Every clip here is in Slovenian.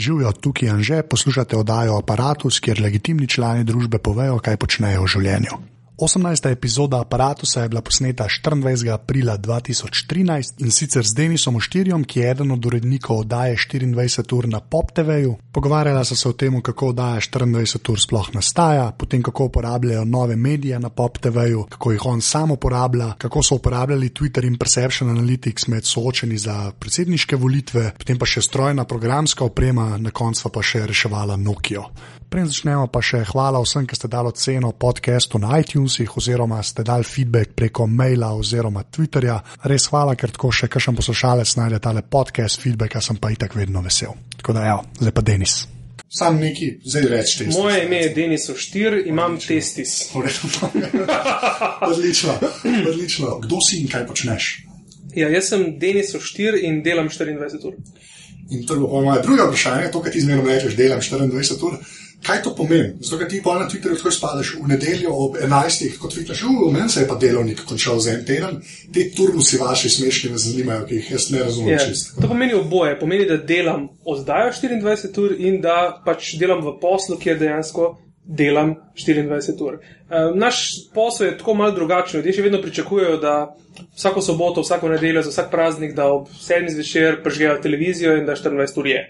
Živijo tukaj in že poslušate oddajo Apparatus, kjer legitimni člani družbe povejo, kaj počnejo v življenju. 18. epizoda aparata je bila posneta 24. aprila 2013 in sicer z Denisom Oštirjem, ki je eden od urednikov oddaje 24 ur na Pop TV-ju. Pogovarjala so se o tem, kako oddaja 24 ur sploh nastaja, potem kako uporabljajo nove medije na Pop TV-ju, kako jih on sam uporablja, kako so uporabljali Twitter in Perception Analytics med soočeni za predsedniške volitve, potem pa še strojna programska oprema, na koncu pa še reševala Nokia. Preden začnemo, pa še hvala vsem, ki ste dali ceno podcastu na iTunesih, oziroma ste dali feedback preko maila oziroma Twitterja. Res hvala, ker tako še kakšen poslušalec najde tale podcast, feedback, sem pa itak vedno vesel. Tako da, ja, zdaj pa Denis. Sam neki, zdaj rečete. Moje ime je Denis Oštir, imam testis. odlično, odlično. Kdo si in kaj počneš? Ja, jaz sem Denis Oštir in delam 24 ur. In to je moje drugo vprašanje, to, kar ti zmerno rečeš, delam 24 ur. Kaj to pomeni? Zato, ker ti pa na Twitterju tako spadaš v nedeljo ob 11. kot tvitaš, v meni se je pa delovnik končal za en teden, te turnusi vaši smešni me zanimajo, ki jih jaz ne razumem yeah. Ja, čisto. To pomeni oboje. Pomeni, da delam oddajo 24 ur in da pač delam v poslu, kjer dejansko delam 24 ur. Uh, naš posel je tako malce drugačen. Ljudje še vedno pričakujejo, da vsako soboto, vsako nedeljo, za vsak praznik, da ob 7. zvečer prežgejo televizijo in da 24 ur je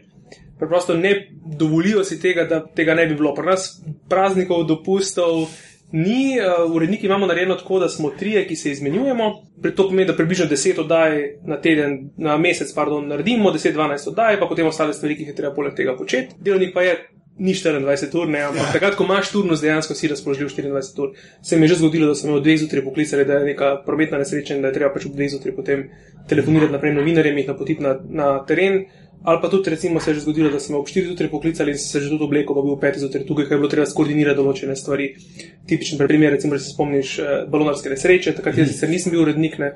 preprosto ne dovolijo si tega, da tega ne bi bilo. Pri nas praznikov, dopustov ni, uh, uredniki imamo narejeno tako, da smo trije, ki se izmenjujemo. To pomeni, da približno 10 oddaj na teden, na mesec, pardon, naredimo, 10-12 oddaj, pa potem ostale stvari, ki jih je treba poleg tega početi. Delovnik pa je. Ni 24 ur, ne, ampak ja. takrat, ko imaš turnus, dejansko si razpoložljiv 24 ur. Se mi je že zgodilo, da sem imel dve zjutraj poklicali, da je neka prometna nesreča in da je treba pač ob dve zjutraj potem telefonirati naprej novinarjem in jih napotiti na, na teren. Ali pa tudi, recimo, se je že zgodilo, da smo ob 4 zjutraj poklicali in se že tudi obleko, pa bil 5 zjutraj tukaj, ker je bilo treba skoordinirati določene stvari. Tipičen primer, recimo, če se spomniš eh, balonarske nesreče, takrat jaz sicer nisem bil urednik, ne,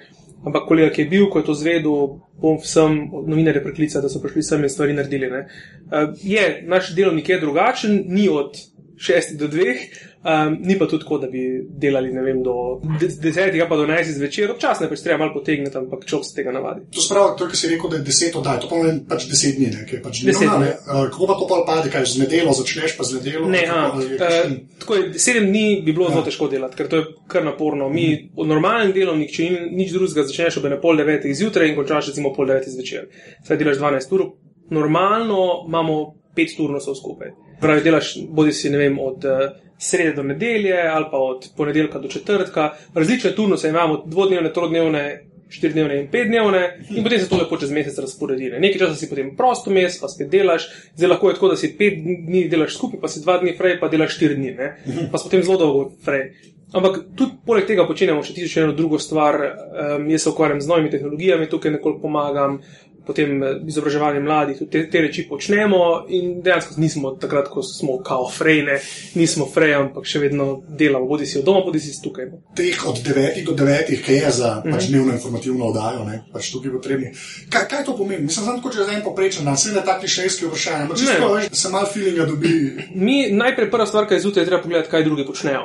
ampak kolega, ki je bil, ko je to zvedel, bom vsem novinarje preklical, da so prišli sem in stvari naredili. Ne. Eh, je, naš delovnik je drugačen, ni od 6 do 2. Um, ni pa tudi tako, da bi delali vem, do 10, pa do 11 zvečer, občasno pač treba malo potegniti, ampak človek se tega navadi. To spravi, to, kar si rekel, da je 10 oddaj, to pomeni pač 10 dni, ne, pač 10 dni. Uh, kako pa to pa pade, kaj z nedeljo začneš, pa z nedeljo? Ne, a, uh, tako je, 7 dni bi bilo zelo težko delati, ker to je kar naporno. Mi mm. od normalnih delovnik, če nič drugega, začneš ob 9 zjutraj in končaš recimo pol 9 zvečer. Zdaj delaš 12 ur. Normalno imamo 5 turnusov skupaj. Pravi, delaš bodi si, ne vem, od uh, srede do nedelje ali pa od ponedeljka do četrtka. Različne turnuse imamo, dvodnevne, trodnevne, štiridnevne in petdnevne, in potem se to lepo čez mesec razporedi. Nekaj časa si potem prosto mes, pa spet delaš, zdaj lahko je tako, da si pet dni delaš skupaj, pa si dva dni frej, pa delaš štiri dni, ne? pa si potem zelo dolgo frej. Ampak tudi poleg tega počenjamo še tisoč eno drugo stvar. Um, jaz se ukvarjam z novimi tehnologijami, tukaj nekoliko pomagam, potem eh, izobraževanje mladih, tudi te, te reči počnemo in dejansko nismo takrat, ko smo kao frejne, nismo frej, ampak še vedno delamo, bodi si od doma, bodi si tukaj. No. Teh od 9 do 9, ki je za pač mhm. dnevno informativno oddajo, ne, pač tukaj potrebni. Kaj, kaj to pomeni? Mislim, da je za en poprečen, da se ne taki šejski vprašanje, ampak čisto več, da se malo feelinga dobi. Mi najprej prva stvar, kaj zjutraj, je treba pogledati, kaj drugi počnejo.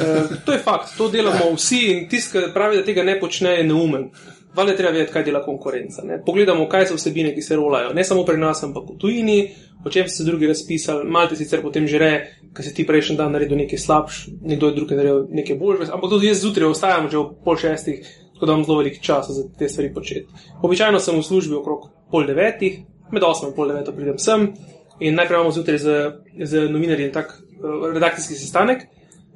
E, to je fakt, to delamo vsi in tisti, ki pravi, da tega ne počne, je neumen. Vale treba vedeti, kaj dela konkurenca. Ne? Pogledamo, kaj so vsebine, ki se rolajo. Ne samo pri nas, ampak v tujini, o čem so se drugi razpisali. Malte sicer potem že re, ker se ti prejšnji dan naredil nekaj slabš, nekdo je drugi naredil nekaj boljše. Ampak tudi jaz zjutraj ostajam že v pol šestih, tako da imam zelo veliko časa za te stvari početi. Običajno sem v službi okrog pol devetih, med osmim in pol deveto pridem sem in najprej imamo zjutraj z, z novinarjem tak uh, redakcijski sestanek,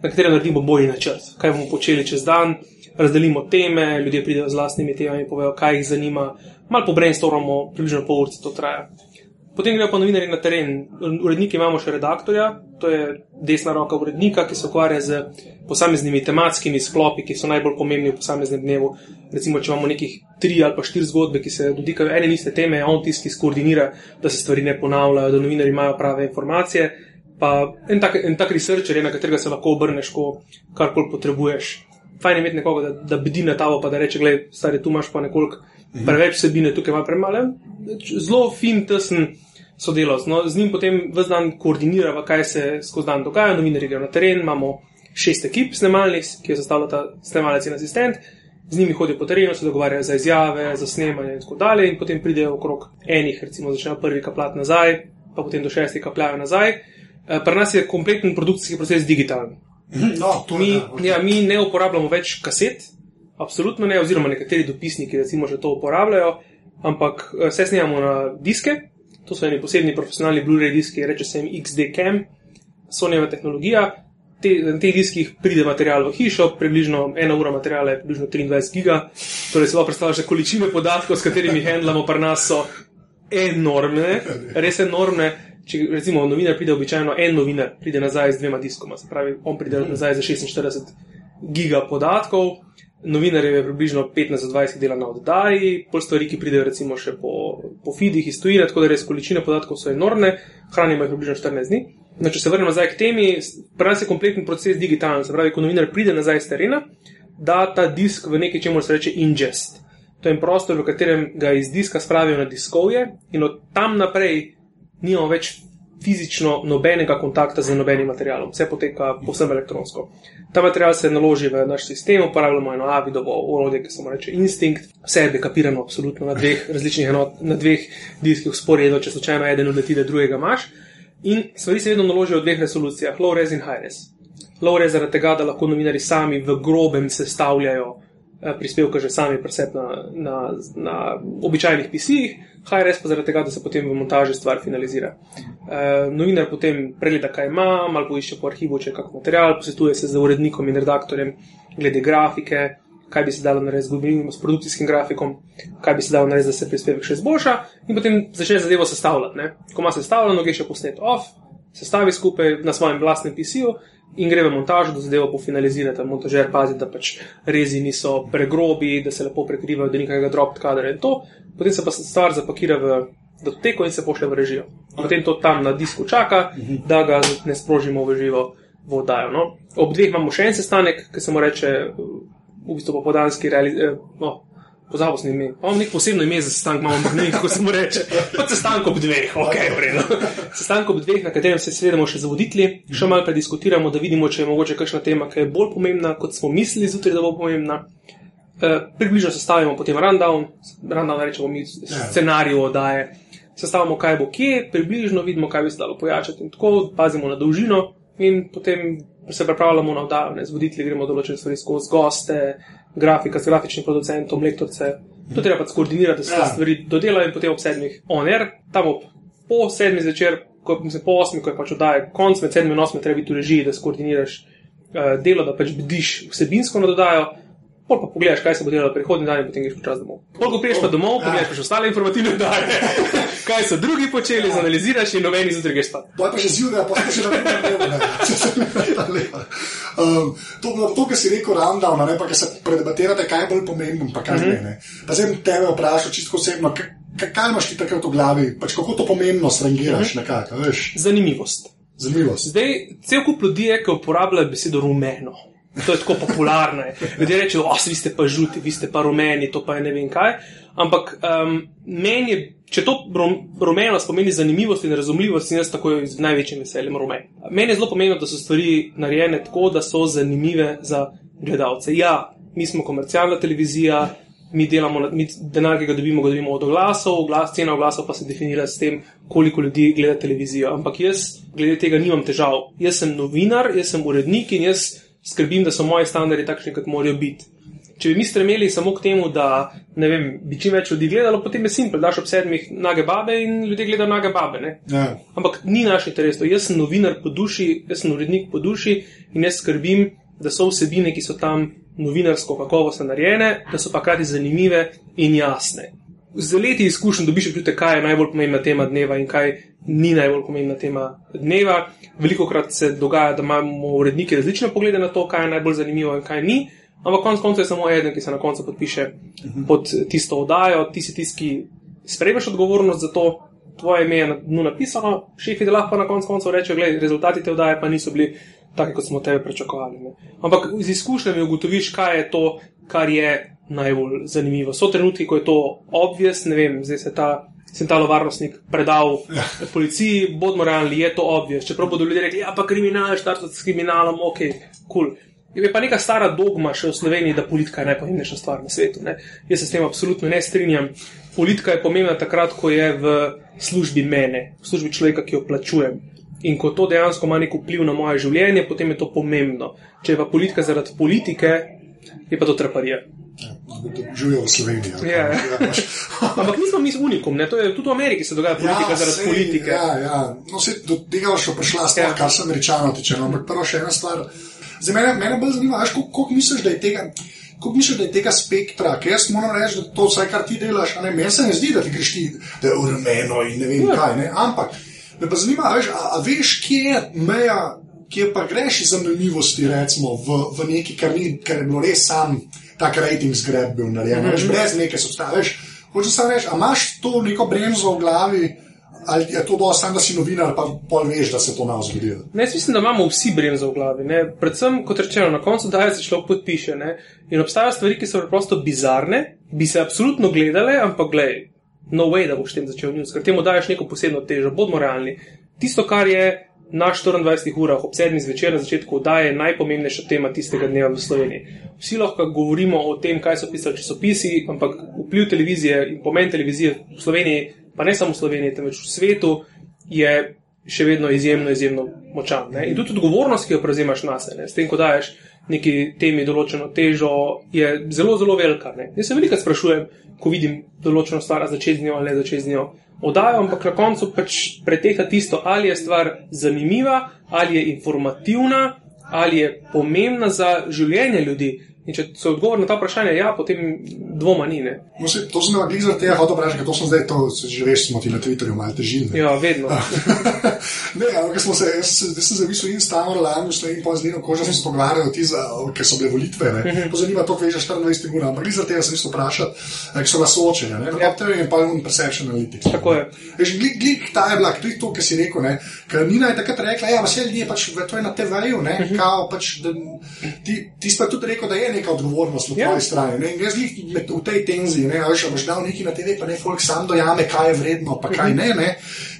na katerem naredimo bolji načrt, kaj bomo počeli čez dan razdelimo teme, ljudje pridejo z vlastnimi temami, povejo, kaj jih zanima, malo po brainstormamo, približno pol ure to traja. Potem grejo pa novinari na teren. Uredniki imamo še redaktorja, to je desna roka urednika, ki se ukvarja z posameznimi tematskimi sklopi, ki so najbolj pomembni v posameznem dnevu. Recimo, če imamo nekih tri ali pa štiri zgodbe, ki se dotikajo ene in iste teme, on tisti, ki skoordinira, da se stvari ne ponavljajo, da novinari imajo prave informacije. Pa en tak, en tak researcher je, na katerega se lahko obrneš, ko karkoli potrebuješ fajn je imeti nekoga, da, da bdi na tavo, pa da reče: Glej, stari, tu imaš pa nekoliko mhm. preveč vsebine, tukaj ima premalo. Zelo fin, tesen sodelovec. No, z njim potem vse dan koordiniramo, kaj se skozi dan dogaja, novinari grejo na teren, imamo šest ekip snemalnih, ki jo sestavlja ta snemalec in asistent. Z njimi hodijo po terenu, se dogovarjajo za izjave, za snemanje in tako dalje, in potem pridejo okrog enih, recimo, začnejo prvi kaplat nazaj, pa potem do šestih kapljajo nazaj. Eh, Pri nas je kompleten produkcijski proces digitalen. No, to Mi, ja, ok. ja, mi ne uporabljamo več kaset, absolutno ne, oziroma nekateri dopisniki recimo že to uporabljajo, ampak eh, vse snemamo na diske, to so eni posebni profesionalni Blu-ray diski, reče se jim XD Cam, Sonyjeva tehnologija. Te, na teh diskih pride material v hišo, približno ena ura materiala je približno 23 giga, torej se lahko predstavljaš, da količine podatkov, s katerimi handlamo pri nas, so enormne, res enormne. Če recimo novinar pride običajno, en novinar pride nazaj z dvema diskoma, se pravi, on pride nazaj za 46 giga podatkov, novinarjev je približno 15-20 dela na oddaji, pol stvari, ki pridejo recimo še po, po feedih iz tujine, tako da res količine podatkov so enormne, hranimo jih približno 14 dni. No, če se vrnemo nazaj k temi, pri nas je kompleten proces digitalen, se pravi, ko novinar pride nazaj iz terena, da ta disk v nekaj, čemu se reče ingest. To je en prostor, v katerem ga iz diska spravijo na diskovje in od tam naprej nimamo več fizično nobenega kontakta z nobenim materialom, vse poteka povsem elektronsko. Ta material se naloži v naš sistem, uporabljamo eno avidovo orodje, ki se mu reče Instinct, vse je dekapirano absolutno na dveh različnih enot, na dveh diskih usporedno, če slučajno eden odleti, da drugega imaš. In stvari se vedno naložijo v dveh resolucijah, low res in high res. Low res zaradi tega, da lahko novinari sami v grobem sestavljajo eh, prispevke že sami presep na, na, na običajnih PC-jih, res pa zaradi tega, da se potem v montaži stvar finalizira. Uh, novinar potem pregleda, kaj ima, malo poišče po arhivu, če je kakšen material, posvetuje se z urednikom in redaktorjem glede grafike, kaj bi se dalo narediti z, govorim, s produkcijskim grafikom, kaj bi se dalo narediti, da se prispevek še izboljša, in potem začne zadevo sestavljati. Ne? Ko ima sestavljeno, gre še posnet off, sestavi skupaj na svojem vlastnem PC-ju in gre v montažo, da zadevo pofinalizira. Ta montažer pazi, da pač rezi niso pregrobi, da se lepo prekrivajo, da ni kakega drop kadra in to. Potem se pa stvar zapakira v datoteko in se pošlje v režijo. Potem to tam na disku čaka, da ga ne sprožimo v živo v oddajo. No? Ob dveh imamo še en sestanek, ki se mu reče v bistvu popodanski realizacija. No, Pozabil sem ime. Imamo nek posebno ime za sestanek, imamo ne vem, kako se mu reče. Pa sestanek ob dveh, ok, vredno. Sestanek ob dveh, na katerem se sredemo še z voditelji, še malo prediskutiramo, da vidimo, če je mogoče kakšna tema, ki je bolj pomembna, kot smo mislili zjutraj, da bo pomembna. E, približno sestavimo potem rundown, rundown rečemo mi scenarij oddaje. Sestavimo, kaj bo kje, približno vidimo, kaj bi se dalo pojačati in tako, pazimo na dolžino in potem se pripravljamo na oddajo, ne, z voditelji gremo določene stvari skozi goste, grafika s grafičnim producentom, lektorce. To treba pač skoordinirati, da se Ja. stvari dodelajo in potem ob sedmih on air, tam ob po sedmih zvečer, ko, mislim, po osmih, ko je pač oddaje konc, med sedmim in osmim treba biti v režiji, da skoordiniraš uh, delo, da pač bdiš vsebinsko na dodajo. Pol pa pogledaš, kaj se bo delalo prihodnji dan in potem greš počasi domov. Pol, ko priješ pa domov, Ja. pogledaš pa še ostale informativne oddaje, kaj so drugi počeli, zanaliziraš in noben izjutraj greš spat. To je pa že zjutraj, pa smo še na. Um, to, to, kar si rekel, rundown, ne, pa kar se predebatirate, kaj je bolj pomembno, pa kaj ne. ne. Pa zdaj tebe vprašal čisto osebno, kaj, kaj- imaš ti takrat v glavi, pač kako to pomembno strangiraš, nekako, a veš, Zanimivost. zanimivost. Zdaj, cel kup ljudi je, ki uporablja besedo rumeno. To je tako popularno. je. Ljudje rečejo, oh, vi ste pa žuti, vi ste pa rumeni, to pa je ne vem kaj. Ampak um, meni je, če to rum, rumeno spomeni zanimivost in razumljivost, in jaz takoj z največjim veseljem rumen. Meni je zelo pomembno, da so stvari narejene tako, da so zanimive za gledalce. Ja, mi smo komercialna televizija, mi delamo, mi denar, ki ga dobimo, ga dobimo od oglasov, oglas, cena oglasov pa se definira s tem, koliko ljudi gleda televizijo. Ampak jaz glede tega nimam težav. Jaz sem novinar, jaz sem urednik in jaz skrbim, da so moji standardi takšni, kot morajo biti. Če bi mi stremeli samo k temu, da ne vem, bi čim več ljudi gledalo, potem je simpel, daš ob sedmih nage babe in ljudje gledajo nage babe. Ne? Ja. Ampak ni naš interes. to. Jaz sem novinar po duši, jaz sem urednik po duši in jaz skrbim, da so vsebine, ki so tam novinarsko kakovostno narejene, da so pa krati zanimive in jasne. Z leti izkušenj dobiš občutek, kaj je najbolj pomembna tema dneva in kaj ni najbolj pomembna tema dneva. Veliko krat se dogaja, da imamo uredniki različne poglede na to, kaj je najbolj zanimivo in kaj ni. Ampak konec koncev je samo eden, ki se na koncu podpiše pod tisto oddajo, ti si tisti, ki sprejmeš odgovornost za to, tvoje ime je na dnu napisano, šefi da lahko na koncu koncev rečejo, gledaj, rezultati te oddaje pa niso bili taki, kot smo tebe pričakovali. Ne. Ampak z izkušnjami ugotoviš, kaj je to, kar je najbolj zanimivo. So trenutki, ko je to obvious, ne vem, zdaj se ta. Sem ta varnostnik predal policiji, bodimo realni, je to obvious. Čeprav bodo ljudje rekli, ja, pa kriminal, štartati s kriminalom, ok, kul. Cool. Je pa neka stara dogma še v Sloveniji, da politika je najpomembnejša stvar na svetu. Ne? Jaz se s tem absolutno ne strinjam. Politika je pomembna takrat, ko je v službi mene, v službi človeka, ki jo plačujem. In ko to dejansko ima nek vpliv na moje življenje, potem je to pomembno. Če je pa politika zaradi politike, je pa to traparija. Živijo v Sloveniji. Ja. ja, Ampak nismo mi unikum, ne? to je tudi v Ameriki se dogaja politika ja, zaradi sej, politike. Ja, ja. No, se, do tega še prišla stvar, Ja. ja. kar se američano tiče. Ampak prvo še ena stvar. Za mene, mene bolj zanima, koliko, koliko misliš, da je tega. Kako misliš, da je tega spektra, ker jaz moram reči, da to vse, kar ti delaš, a ne, meni se ne zdi, da ti greš ti, da je urmeno in ne vem Ja. kaj. Ne? Ampak me pa zanima, veš, a, a veš, kje je meja, kje pa greš iz zanimivosti, recimo, v, v neki, kar, ni, kar je bilo res sam tak rating zgreb bil narejen, mm -hmm. veš, brez neke substance. Hočeš samo reči, a imaš to neko bremzo v glavi, ali je to dovolj, samo da si novinar, pa pol veš, da se to ne zgodi. Ne, jaz mislim, da imamo vsi bremzo v glavi. Ne? Predvsem, kot rečeno, na koncu daje se človek podpiše. Ne? In obstajajo stvari, ki so preprosto bizarne, bi se absolutno gledale, ampak gledaj, no way, da boš tem začel news, ker temu daješ neko posebno težo, bodimo realni. Tisto, kar je na 24 urah ob 7 zvečer na začetku oddaje, je najpomembnejša tema tistega dneva v Sloveniji. Vsi lahko govorimo o tem, kaj so pisali časopisi, ampak vpliv televizije in pomen televizije v Sloveniji, pa ne samo v Sloveniji, temveč v svetu, je še vedno izjemno, izjemno močan. Ne? In tudi odgovornost, ki jo prevzemaš na sebe, s tem, ko daješ neki temi določeno težo, je zelo, zelo velika. Ne? Jaz se veliko sprašujem, ko vidim določeno stvar, začeti z njo ali ne začeti z njo. Odajo, ampak na koncu pač pretehta tisto, ali je stvar zanimiva, ali je informativna, ali je pomembna za življenje ljudi. In če so odgovor na ta vprašanja ja, potem dvoma ni. Ne? Se, to sem nekaj zaradi tega hotel vprašati, ker to sem zdaj, to se že veš, smo ti na Twitterju malo težili. Ja, vedno. ne, ampak smo se, jaz sem se, jaz sem zavisel in stavil lani, šlo in pa z Lino Kožo smo se ti za, ker so bile volitve, ne. To zanima, to veže 24 ur, ampak zaradi tega sem mislil vprašati, eh, ker so nas soočenja, ne. Ja. To je pa un perception analytics. Tako je. Veš, glik, glik, ta je bila, tudi to, kar si rekel, ne. Ker Nina je takrat rekla, ja, vse ljudje pač, to je na TV-ju, ne, kao pač, da, ti, ti si pa tudi rekel, da je neka odgovornost na Ja. tvoji strani, ne. In jaz med, v tej tenziji, ne, a veš, a boš dal neki na TV, pa ne folk sam dojame, kaj je vredno, pa kaj ne, ne.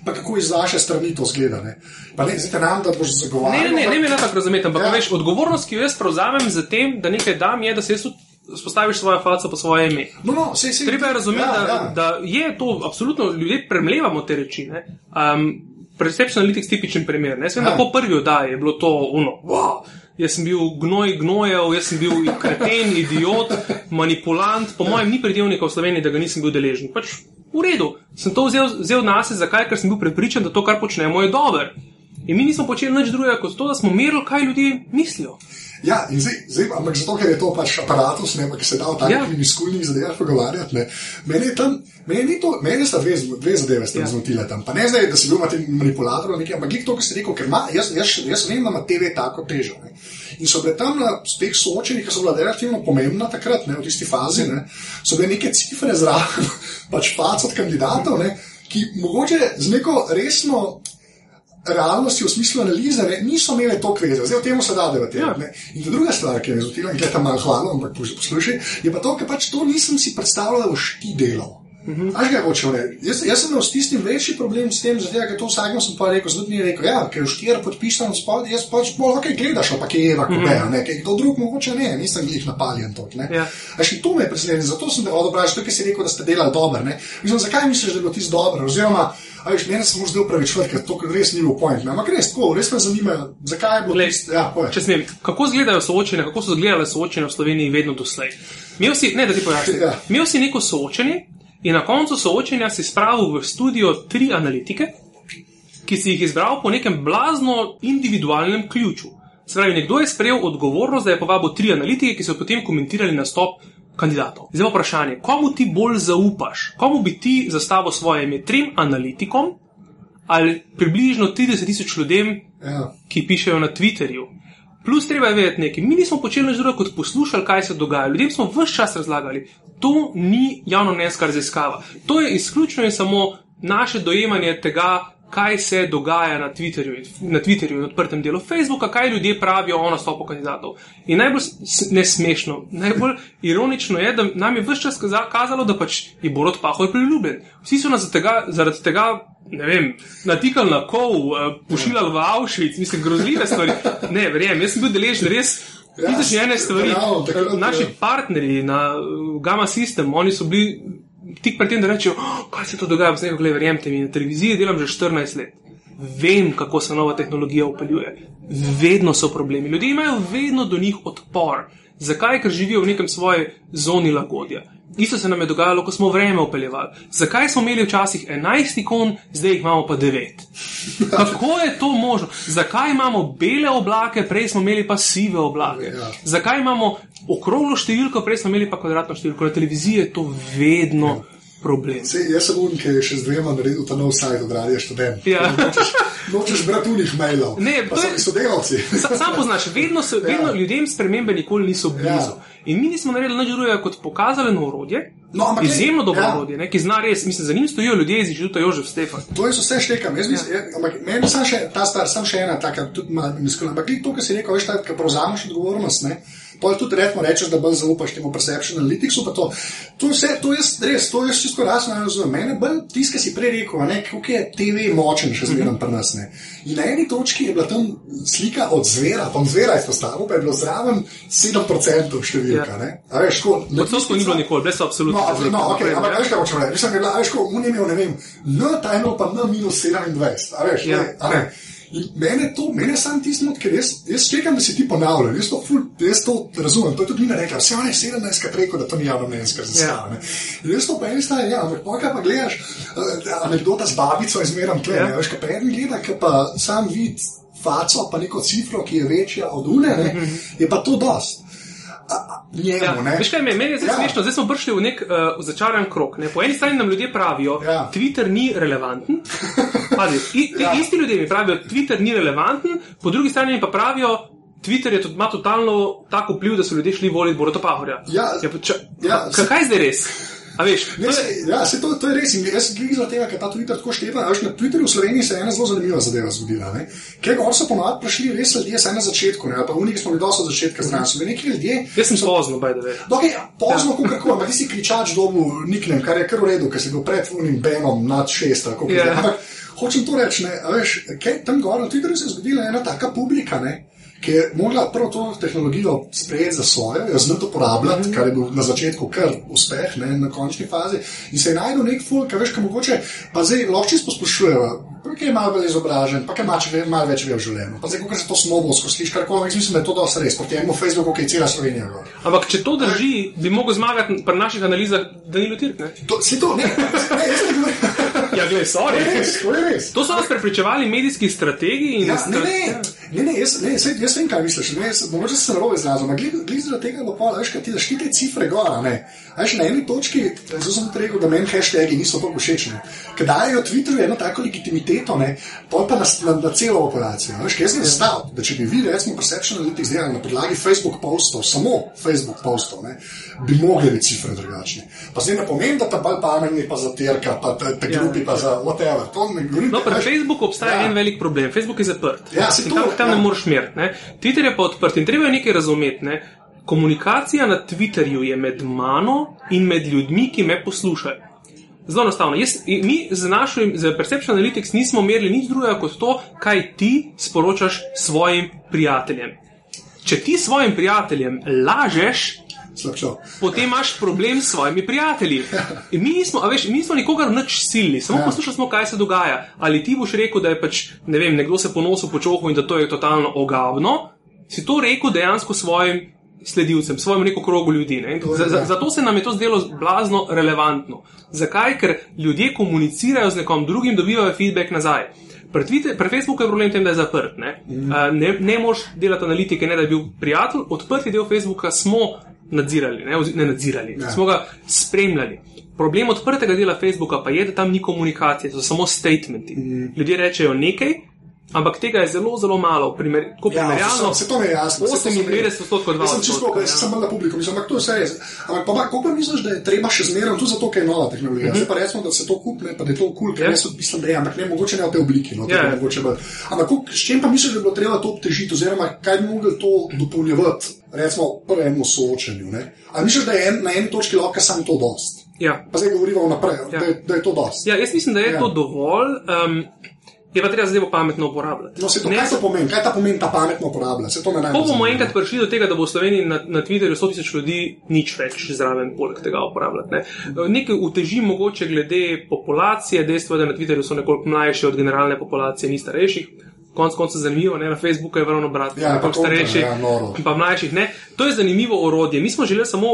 Pa kako iz vaše strani to zgleda. Ne? Pa ne, zdaj nam, da boš Ne, zagovarjal. ne, ne, ne me ne tako razumeti, ampak Ja. ja. veš, odgovornost, ki jo jaz prevzamem za tem, da nekaj dam, je, da se jaz spostaviš svojo faco po svoje ime. No, no, sej, sej, Treba je razumeti, ja, ja, da, ja. ja. da je to absolutno, ljudje premlevamo te reči. ne. Um, Perception Analytics je tipičen primer. Ne? Jaz vem, Ja. da po prvi oddaji je bilo to uno. Wow. Jaz sem bil gnoj, gnojev, jaz sem bil kreten, idiot, manipulant. Po mojem, ni predelnika v Sloveniji, da ga nisem bil deležen. Pač v redu, sem to vzel, vzel na sebe, zakaj? Ker sem bil prepričan, da to, kar počnemo, je dobro. In mi nismo počeli nič drugega kot to, da smo merili, kaj ljudje mislijo. Ja, in zdaj, zdaj, ampak zato, ker je to pač aparatus, ne, ki se da v takih Ja. ja. skulnih zadevah pogovarjati. Ne. Meni je tam, meni ni to, meni sta dve, dve zadeve Ja. zmotile tam. Pa ne zdaj, da si bil manipulator ali nekaj, ampak glih to, kar si rekel, ker ima, jaz, jaz, jaz vem, da ima TV tako težo. Ne. In so bile tam na teh soočenjih, ki so bila relativno pomembna takrat, ne, v tisti fazi, ne, so bile neke cifre zraven, pač pac od kandidatov, ne, ki mogoče z neko resno realnosti v smislu analize ne, niso imeli toliko veze, zdaj o tem se da debatirati. Ja. In druga stvar, ki je zotila, in gledaj malo hvala, ampak poslušaj, je pa to, ker pač to nisem si predstavljal, da boš ti delal. Uh -huh. Až ga hočem reči. Jaz, jaz sem imel s tistim večji problem s tem, zato ker to vsakmo sem pa rekel, zdaj mi je rekel, ja, ker je štir podpisan spod, jaz pač bolj ok gledaš, ali pa kje je Eva Kubeja, ne, ker kdo drug mogoče ne, nisem jih napaljen tok, ne. Ja. Až in to me je presenetilo, zato sem te odobril, ker si rekel, da ste delali dobro, ne. Mislim, zakaj misliš, da je bilo tisto dobro, oziroma, a veš, mene se mu zdaj upravičujem, ker to res ni bil point, ne. ampak res tako, res me zanima, zakaj je bilo Glej, tisto, ja, povej. Če smem, kako izgledajo soočenja, kako so izgledale soočenja v Sloveniji vedno doslej? Imel si, ne da ti pojasnim, Ja. imel si neko soočenje in na koncu soočenja si spravil v studio tri analitike, ki si jih izbral po nekem blazno individualnem ključu. Se pravi, nekdo je sprejel odgovornost, da je povabil tri analitike, ki so potem komentirali nastop kandidatov. Zdaj pa vprašanje, komu ti bolj zaupaš? Komu bi ti zastavil svoje ime? Trim analitikom ali približno 30 tisoč ljudem, Ja. ki pišejo na Twitterju. Plus, treba je vedeti nekaj. Mi nismo počeli nič drugega, kot poslušali, kaj se dogaja. Ljudem smo vse čas razlagali. To ni javno mnenjska raziskava. To je izključno in samo naše dojemanje tega, kaj se dogaja na Twitterju, na Twitterju in odprtem delu Facebooka, kaj ljudje pravijo o nastopu kandidatov. In najbolj nesmešno, najbolj ironično je, da nam je vse čas kaza- kazalo, da pač je Borod Pahoj priljubljen. Vsi so nas tega, zaradi tega ne vem, natikali na kol, eh, pošiljali v Avšvic, mislim, grozljive stvari. Ne, verjamem, jaz sem bil deležen res Ja, Vidiš ene stvari. bravo, takrat, Naši ja. partnerji na uh, Gamma System, oni so bili tik pred tem, da rečejo, oh, kaj se to dogaja, zdaj, gledaj, verjemite mi, na televiziji delam že 14 let. Vem, kako se nova tehnologija upeljuje. Vedno so problemi. Ljudje imajo vedno do njih odpor. Zakaj? Ker živijo v nekem svoji zoni lagodja. Isto se nam je dogajalo, ko smo vreme upeljevali. Zakaj smo imeli včasih 11 ikon, zdaj jih imamo pa 9? Kako je to možno? Zakaj imamo bele oblake, prej smo imeli pa sive oblake? Ja. Zakaj imamo okroglo številko, prej smo imeli pa kvadratno številko? Na televiziji je to vedno problem. Sej, jaz sem un, ki je še z dvema naredil ta nov sajt od Radia študent. Ja. Nočeš, brati unih mailov. Ne, to je- sodelavci. Sa- Sam poznaš, vedno, so, vedno Ja. ljudem spremembe nikoli niso blizu. Ja. In mi nismo naredili nič drugega kot pokazali orodje, No, ampak glej, izjemno dobro ja. orodje, ne, ki zna res, mislim, za njim stojijo ljudje iz inštituta Jožef Stefan. To je vse štekam. Jaz mislim, ja. ampak meni sam še ta star, sam še ena taka, tudi malo miskuljna. Ampak to, kar si rekel, veš, ko prevzameš odgovornost, ne. Pol tudi recimo rečeš, da bolj zaupaš temu perception analyticsu, pa to. To je vse, to je res, to je čisto rasno, ne razumem. Mene bolj tiska si prej rekel, a ne, kako je TV močen še zmeraj pri nas, ne. In na eni točki je bila tam slika od zvera, bom zvera izpostavil, pa je bilo zraven 7% številka, Ja. ne. A veš, ko, Odsosko ni bilo nikoli, brez absolutno. No, no, okay, ampak veš, kaj hočem reči? Mislim, da je bila, veš, ko on je imel, ne vem, N, ta je imel pa N minus 27, a veš, Ja. ne, a ne. In mene to, mene sam tisto, ker jaz, jaz čekam, da si ti ponavljal, jaz to, ful, jaz to razumem, to je tudi Nina rekla, vse ona je 17 krat rekel, da to ni javno mnenjska raziskava. Ja. jaz to po eni strani, ja, ampak pokaj pa gledaš, uh, anekdota z babico izmeram tle, Ja. veš, kaj pa en gleda, ki pa sam vid faco, pa neko cifro, ki je večja od une, ne, je pa to dost. Njemu, Ja, veš kaj, me- meni je zdaj Ja. smešno, zdaj smo prišli v nek uh, začaran krok. Ne? Po eni strani nam ljudje pravijo, Ja. Twitter ni relevanten. Pazi, i, ti Ja. isti ljudje mi pravijo, Twitter ni relevanten, po drugi strani mi pa pravijo, Twitter je, to- ima totalno tako vpliv, da so ljudje šli voliti Borota Pahorja. Ja. ja, če, Ja, ja, kaj je zdaj res? A veš, to se, je, ja, se to, to je res. In jaz sem glih zaradi tega, ker ta Twitter tako števa. Veš, na Twitterju v Sloveniji se je ena zelo zanimiva zadeva zgodila. ne. Ker gor so ponovadi prišli res ljudje, saj na začetku, ne, pa uniki smo bili dosti od začetka zraven. So bili neki ljudje, jaz sem pozno, by the way. Okay, pozno, ja. kako ampak ti si kričač dobu niknem, kar je kar v redu, ker si bil pred unim benom nad šest. koliko je Ja. Ampak hočem to reči, ne, a veš, kaj, tam gor na Twitterju se je zgodila ena taka publika, ne, ki je mogla prvo to tehnologijo sprejeti za svojo, jo znati uporabljati, mm -hmm. kar je bil na začetku kar uspeh, ne, na končni fazi. In se je najdel nek ful, ki veš, ki mogoče, pa zdaj lahko čisto poslušujejo. Ki je malo bolj izobražen, pa ki ima malo več ve v življenju. Pa zdaj, ko se to snobovsko sliši, kar koli, mislim, da je to dosti res. Proti temu Facebooku, ki je cela Slovenija. Gor. Ampak če to drži, bi mogel zmagati pri naših analizah Danilo Tirk. Ne? To, si to, ne, ne, jaz ne govorim. Ja, gledaj, To sorry. res, to res. To so nas prepričevali medijski strategi in Ja, ne, stra- ne, ne, ne, jaz, ne sej, jaz vem, kaj misliš. Ne, jaz, mogoče se narobe izrazil, ampak gled- gled zaradi tega, da pa, veš, kaj ti daš ti te cifre gora. Veš, na eni točki, zelo sem rekel, da meni hashtagi niso tako všeč. ne. Ker dajo Twitterju eno tako legitimiteto, ne, pol pa na, na, na celo operacijo. Veš, kaj jaz sem stal, da če bi vi, recimo, Perception Analytics delali na podlagi Facebook postov, samo Facebook postov, ne, bi mogli biti cifre drugačne. Pa zdaj ne pomeni, da ta bolj pametni pa za terka, pa te, te Ja. glupi pa za whatever. Govorim. No, pri veš. Facebooku obstaja Ja. en velik problem. Facebook je zaprt. Ja, to, tam, tam ja. ne moreš meriti. Twitter je pa odprt in treba je nekaj razumeti. Ne. Komunikacija na Twitterju je med mano in med ljudmi, ki me poslušajo. Zelo enostavno. Jaz, mi z našo z Perception Analytics nismo merili nič drugega kot to, kaj ti sporočaš svojim prijateljem. Če ti svojim prijateljem lažeš, Slabšo. potem imaš problem s svojimi prijatelji. In mi nismo, veš, mi nismo nikogar nič silni, samo Ja. poslušali smo, kaj se dogaja. Ali ti boš rekel, da je pač, ne vem, nekdo se ponosil po čohu in da to je totalno ogavno, si to rekel dejansko svojim sledilcem, svojemu neko krogu ljudi. Ne? To je, Za- za- ja. Zato se nam je to zdelo blazno relevantno. Zakaj? Ker ljudje komunicirajo z nekom drugim, dobivajo feedback nazaj. Pri, Twitter, pri Facebooku je problem tem, da je zaprt. Ne, mm. ne, ne moš delati analitike, ne da bi bil prijatelj. Odprti del Facebooka smo nadzirali, ne, ne nadzirali, Ja. smo ga spremljali. Problem odprtega dela Facebooka pa je, da tam ni komunikacije, so samo statementi. Mm. Ljudje rečejo nekaj, ampak tega je zelo, zelo malo. Primer, ko Ja, primerjalno, se to mi je jasno. saj to sem 98 vedel. odstotkov, 2 Jaz sem čisto, odstotka, jaz ja. sem bolj na publiku, mislim, ampak to je vse. Ampak pa, kako pa misliš, da je treba še zmeraj, tudi zato, ker je nova tehnologija. Mm -hmm. Zdaj pa recimo, da se to kupne, pa da je to kul, ker Ja. jaz mislim, da je, ampak ne mogoče ne v tej obliki. No, to Ja, ja. mogoče bolj. Ampak kako- s čim pa misliš, da bi bilo treba to obtežiti, oziroma kaj bi mogli to dopolnjevati, recimo, prvemu soočenju? Ne? A misliš, da je en, na eni točki lahko samo to dost? Ja. Pa zdaj govorimo naprej, ja. Ja. da, je, da je to dost. Ja, jaz mislim, da je Ja. ja. to dovolj. Um, Je pa treba zadevo pametno uporabljati. No, se to, Ne kaj to pomeni? Kaj ta pomeni ta pametno uporablja? Se to me Ko najbolj bomo zanima. enkrat prišli do tega, da bo v Sloveniji na, na Twitterju 100 tisoč ljudi nič več zraven poleg tega uporabljati. Ne. Nekaj uteži mogoče glede populacije, dejstvo da na Twitterju so nekoliko mlajši od generalne populacije, ni starejših. Konec koncev zanimivo, ne? na Facebooku je ravno obratno, Ja, kontra, starejših, ja, noro. pa mlajših ne. To je zanimivo orodje. Mi smo želeli samo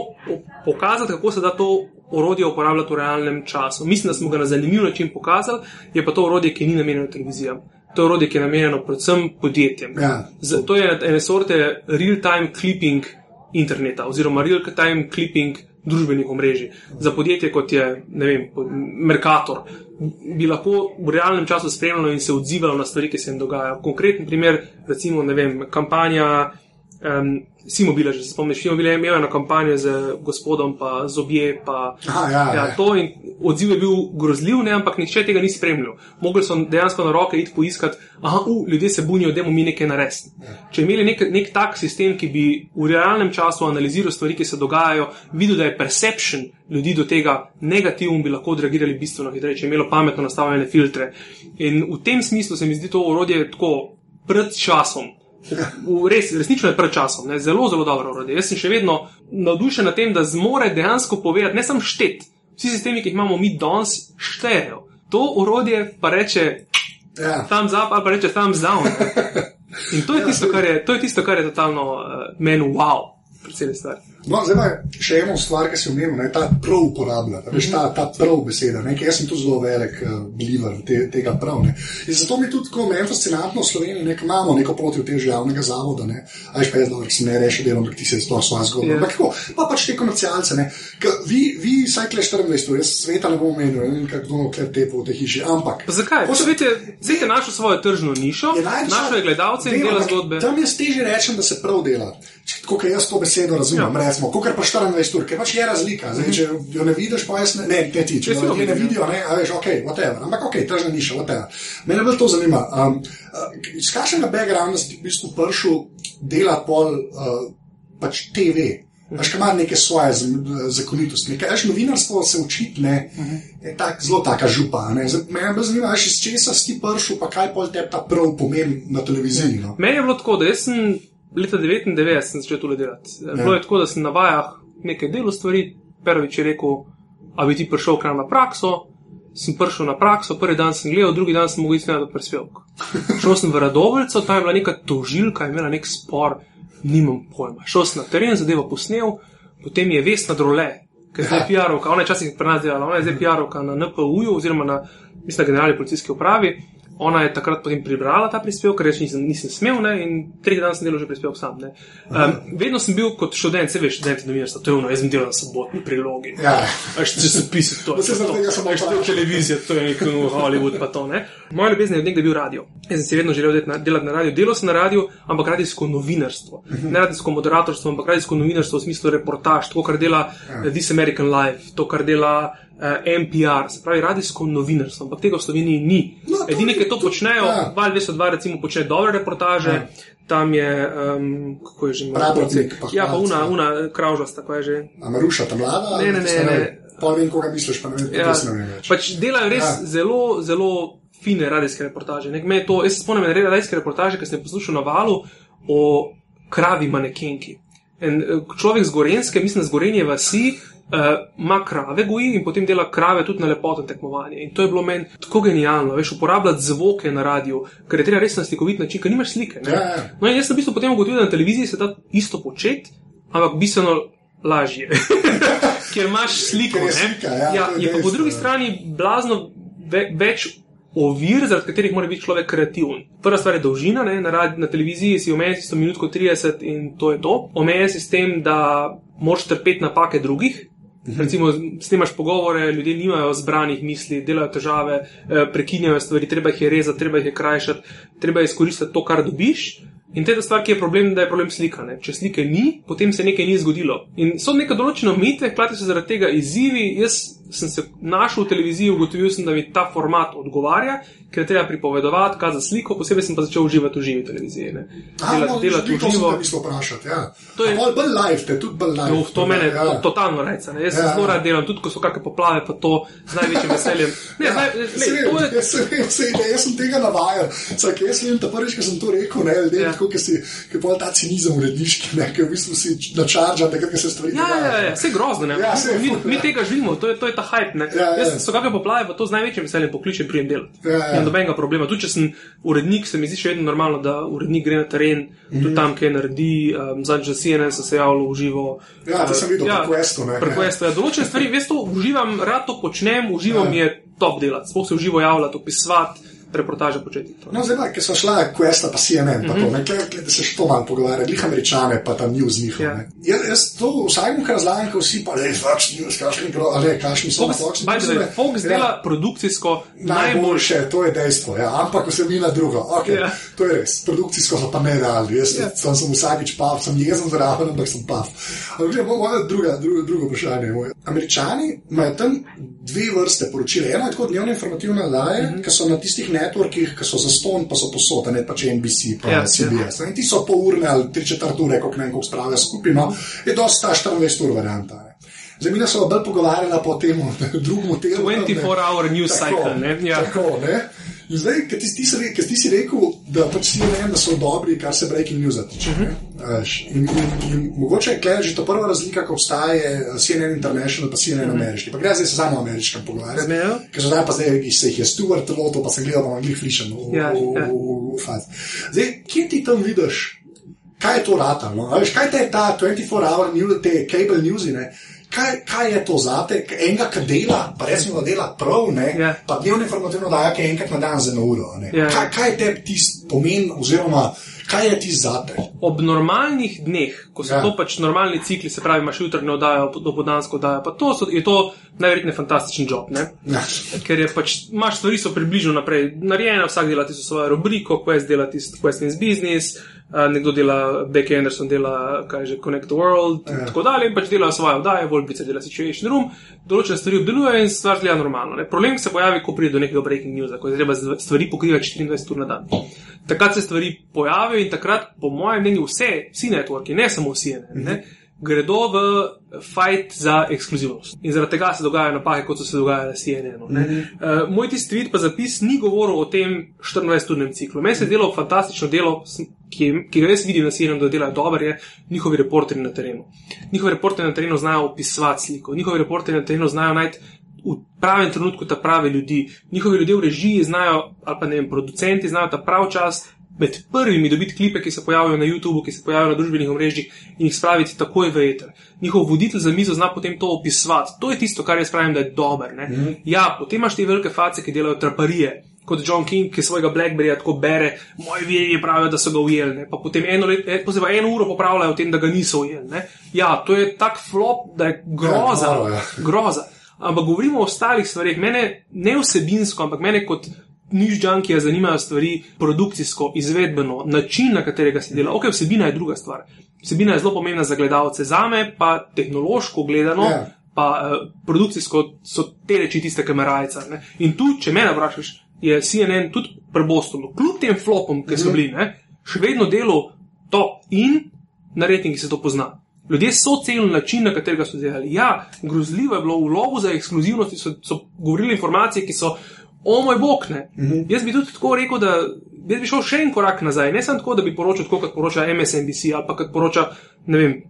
pokazati, kako se da to orodje uporabljati v realnem času. Mislim, da smo ga na zanimiv način pokazali, je pa to orodje, ki ni namenjeno televizijam. To je orodje, ki je namenjeno predvsem podjetjem. Ja. Z, to je ena sorte real-time clipping interneta oziroma real-time clipping družbenih omrežij. Za podjetje kot je vem, Mercator bi lahko v realnem času spremljalo in se odzivalo na stvari, ki se jim dogajajo. Konkreten primer, recimo, vem, kampanja. Um, Simobile, že se spomniš, Simobile je imel eno kampanjo z gospodom, pa z obje, pa Aha, ja, ja. to in odziv je bil grozljiv, ne, ampak nihče tega ni spremljal. Mogli so dejansko na roke iti poiskati, aha, uh, ljudje se bunijo, da mi nekaj naredimo. Če imeli nek, nek tak sistem, ki bi v realnem času analiziral stvari, ki se dogajajo, videl, da je perception ljudi do tega negativen, bi lahko odreagirali bistveno hitreje, če je imelo pametno nastavljene filtre. In v tem smislu se mi zdi to orodje tako pred časom. Res, resnično je pred časom, ne? zelo, zelo dobro orodje. Jaz sem še vedno navdušen nad tem, da zmore dejansko povedati, ne samo štet. Vsi sistemi, ki jih imamo mi danes, štejejo. To orodje pa reče Ja. thumbs up ali pa reče thumbs down. In to je tisto, kar je, to je, tisto, kar je totalno uh, meni wow, predvsem stvar. No, zdaj pa še eno stvar, ki si omenil, ne, ta prav uporablja, ta, veš, ta, ta prav beseda. Ne, ker jaz sem tu zelo velik uh, believer te, tega prav. Ne. In zato mi tudi, ko meni fascinantno v Sloveniji, ne, ker imamo neko protivtež javnega zavoda, ne, a veš pa jaz, da se ne reši delom, ker ti se to svoja zgodba. Ja. Yeah. Kako, pa pač te komercialce, ne, Ke vi, vi saj kle 24 ur, jaz sveta ne bom omenil, ne vem, kako kdo kle tepo v tej hiši, ampak. Pa zakaj? Hočem- Svet je, svet je našel svojo tržno nišo, Je najlepša- našel je gledalce in dela ampak zgodbe. Tam jaz teže rečem, da se prav dela. Kot jaz to besedo razumem, Ja. ja. Recimo, kot pa 24 ur, ker pač je razlika. Zdaj, če jo ne vidiš, pa jaz ne, ne, ne ti, če jo ljudje ne vidim, vidijo, ne, a veš, ok, whatever. Ampak ok, tržna niša, whatever. Mene bolj to zanima. Um, uh, iz kakšnega backgrounda si v bistvu prišel delati pol uh, pač TV? Veš, ima neke svoje zakonitosti. Nekaj, veš, novinarstvo se učiti, ne, je tak, zelo taka župa. Ne. Zdaj, Mene bolj zanima, veš, iz česa si ti prišel, pa kaj pol te ta prav pomeni na televiziji. No? Meni je bilo tako, da jaz sem leta 99 sem začel tole delati. Bilo je tako, da sem na vajah nekaj delal stvari, prvič je rekel, a bi ti prišel k nam na prakso. Sem prišel na prakso, prvi dan sem gledal, drugi dan sem mogel iti na prispevek. Šel sem v Radovljico, tam je bila neka tožilka, je imela nek spor, nimam pojma. Šel sem na teren, zadevo posnel, potem je Vesna Drole, ki je zdaj PR-ovka, ona je včasih pri nas delala, ona je zdaj PR-ovka na NPU-ju oziroma na, mislim, na generalni policijski upravi. Ona je takrat potem prebrala ta prispevek, ker nisem, nisem smel, ne, in tretji dan sem delal že prispevek sam. Ne. Um, vedno sem bil kot študent, se veš, študent novinarstva, to je ono, jaz sem delal na sobotni prilogi. Ja. Veš, če se pisi, to tega to. sem to je vprašal. televizija, to je nek no, Hollywood, pa to ne. Moja ljubezen je nekdaj bil radio. Jaz sem si vedno želel delati na, delati na radio. Delal sem na radio, ampak radijsko novinarstvo. Ne radijsko moderatorstvo, ampak radijsko novinarstvo v smislu reportaž, to, kar dela uh, This American Life, to, kar dela uh, NPR, se pravi radijsko novinarstvo, ampak tega v Sloveniji ni. No, Edini, ni- ki to počnejo, ja. Val 202 recimo počne dobre reportaže, tam je, um, kako je že imel? Pravotnik, pa Ja, pa una, ja. una kravžasta, kako je že. A Maruša, ta mlada? Ne, ne, ne, ne. Pa vem, koga misliš, pa ne vem, Ja, kako se ne vem več. pač delajo res Ja. ja. zelo, zelo fine radijske reportaže. Nek, me je to, jaz se spomnim ene radijske reportaže, ki sem jih poslušal na valu o kravi manekenki. En eh, človek z Gorenske, mislim, z Gorenje vasi, uh, ima krave goji in potem dela krave tudi na lepotno tekmovanje. In to je bilo meni tako genialno, veš, uporabljati zvoke na radiju, ker je treba res na slikovit način, ker nimaš slike. ne. Ja, ja. No, in jaz sem v bistvu potem ugotovil, da na televiziji se da isto početi, ampak bistveno lažje. Ker imaš sliko. Ker je slika, ja, ja, je pa po drugi ja. strani blazno ve, več ovir, zaradi katerih mora biti človek kreativen. Prva stvar je dolžina, ne? na, radi, na televiziji si omejen si 100 minut, 30 in to je to. Omejen si s tem, da moraš trpeti napake drugih. Recimo, snemaš pogovore, ljudje nimajo zbranih misli, delajo težave, eh, prekinjajo stvari, treba jih je rezati, treba jih je krajšati, treba je izkoristiti to, kar dobiš. In tretja stvar, ki je problem, da je problem slika. Ne? Če slike ni, potem se nekaj ni zgodilo. In so neke določene omejitve, hkrati so zaradi tega izzivi. Jaz sem se našel v televiziji, ugotovil sem, da mi ta format odgovarja, ker treba pripovedovati, kaj za sliko, posebej sem pa začel uživati v živi televiziji. ne. Delati, no, delati v to živo. te mislil vprašati. Ja. To je- pol bolj live, te tudi bolj live. No, to mene ja. to, totalno reča. Jaz se Ja. zelo rad delam, tudi ko so kakšne poplave, pa to z največjim veseljem. Ne, Ja, saj lej, vem, to je, jaz se vem, saj, ne, jaz sem tega navajen. Vsak, jaz vem, ta prvič, ko sem to rekel, ne, ljudje, Ja. ja. tako, ki si, ki pol ta cinizem uredniški, ne, ki v bistvu si načaržan, takrat, ko se stvari Ja, ja, ja, vse grozno. Ne? Ja, saj, mi, mi ja. tega živimo, to je, to je ta hype. Ne? Ja, ja. Jaz so kakšne poplave, pa to z največjim veseljem pokličem prijem del. Ja, ja. Nimam nobenega problema. Tudi če sem urednik, se mi zdi še vedno normalno, da urednik gre na teren, mm -hmm. tudi tam, kaj naredi. Um, Zadnjič za CNN sem se javljal v živo. Ja, to sem videl, pri Questu, ne. Pri Questu, ja. Določene stvari, veš, to uživam, rad to počnem, uživam Ja. je top delati. Sploh se v živo javljati, opisovati, reportaže početi. To, ne. No, zdaj, ki so šla Questa, pa CNN, pa Mhm. to, ne, kle, kle, da se še to malo pogovarja, glih američane, pa tam news njihov. Ja. ne. Jaz, jaz to vsakemu, kar razlagam, ko vsi pa le, Fox News, kakšni gro, ali kakšni so na Fox, Fox News. Fox dela produkcijsko najboljše. Najboljše, to je dejstvo, ja. ampak vsebina druga. Okay, Ja. To je res, produkcijsko so pa ne realni. Jaz Ja. yeah. sem, sem vsakič pav, sem jezen zraven, ampak sem pav. Ampak gre, moja druga, druga, druga vprašanje. Moje. Američani imajo tam dve vrste poročil. Eno je tako dnevno informativne oddaje, mm -hmm. ki so na tistih networkih, ki so za ston, pa so posod, ne pač NBC, pa Ja, CBS. In ti so pol urne ali tri četrt ure, kako ne vem, koliko spravijo skupaj. No, je dosta 24 ur varianta. Ne. Zdaj, mi smo bolj pogovarjali po tem drugem temu. 24-hour news cycle. Ne? Ja. Tako, ne? Zdaj, ker ti, ti, ti si rekel, da pač si ne vem, da so dobri, kar se breaking news tiče. Uh -huh. in, in, in mogoče je tukaj že to prva razlika, ko obstaja CNN International, pa CNN uh -huh. ameriški. Pa gre zdaj se samo o ameriškem pogovarjati. Ker zdaj pa zdaj, se jih je Stuart lotil, pa sem gledal, da imam glih frišen v, Ja, v, ja. v, v, v fazi. Zdaj, kje ti tam vidiš, kaj je to ratalo? No? A veš, Kaj te je ta 24-hour news, te cable news? Ne? Kaj, kaj je to zate, enega, ki dela, pa resno dela prav, ne, Ja. pa dnevno informativno daje, ki je enkrat na dan za eno uro. a ne. Ja. Kaj, kaj te tisti pomen, oziroma kaj je ti zate? Ob normalnih dneh, ko so Ja. to pač normalni cikli, se pravi, imaš jutrajno oddajo, dopodansko oddajo, pa to so, je to najverjetneje fantastičen job. Ne? Ja. Ker je pač, imaš stvari, so približno naprej narejene, vsak dela tisto svojo rubriko, Quest dela tisto Quest in Business, uh, nekdo dela, Becky Anderson dela, kaj že, Connect the World in Ja. tako dalje, in pač delajo svoje oddaje, Volbice dela Situation Room, določene stvari obdelujejo in stvar gleda normalno. Ne? Problem se pojavi, ko pride do nekega breaking newsa, ko je treba stvari pokrivati 24 ur na dan. Takrat se stvari pojavijo in takrat, po mojem mnenju, vse, vsi networki, ne samo vsi, ne, ne, gredo v fight za ekskluzivnost. In zaradi tega se dogajajo napake, kot so se dogajale s CNN-om. Mm -hmm. uh, moj tisti tweet pa zapis ni govoril o tem 24-urnem ciklu. Meni se je delo fantastično delo, ki, ki ga jaz vidim na CNN, da delajo dobro, je njihovi reporterji na terenu. Njihovi reporterji na terenu znajo opisovati sliko, njihovi reporterji na terenu znajo najti v pravem trenutku ta prave ljudi. Njihovi ljudje v režiji znajo, ali pa ne vem, producenti znajo ta prav čas med prvimi dobiti klipe, ki se pojavljajo na YouTubu, ki se pojavljajo na družbenih omrežjih in jih spraviti takoj v eter. Njihov voditelj za mizo zna potem to opisovati. To je tisto, kar jaz pravim, da je dober. Mm -hmm. Ja, potem imaš te velike face, ki delajo traparije. Kot John King, ki svojega Blackberryja tako bere, moji viri pravijo, da so ga ujeli. Ne? Pa potem eno, let, eh, pa eno uro popravljajo o tem, da ga niso ujeli. Ne? Ja, to je tak flop, da je groza. Ja, noro, ja. groza. Ampak govorimo o ostalih stvarih. Mene ne vsebinsko, ampak mene kot niž džankija zanimajo stvari produkcijsko, izvedbeno, način, na katerega se dela. Ok, vsebina je druga stvar. Vsebina je zelo pomembna za gledalce, za me pa tehnološko gledano. Ja. Pa uh, produkcijsko so te reči tiste kamerajce. ne. In tu, če me vprašaš, je CNN tudi pri Bostonu, kljub tem flopom, ki so bili, ne, še vedno delo top in na rejtingi se to pozna. Ljudje so cenili način, na katerega so delali. Ja, grozljivo je bilo v lovu za ekskluzivnost, so, so govorili informacije, ki so, o moj bog, ne. Mm -hmm. Jaz bi tudi tako rekel, da jaz bi šel še en korak nazaj, ne samo tako, da bi poročal tako, kot poroča MSNBC ali pa kot poroča, ne vem,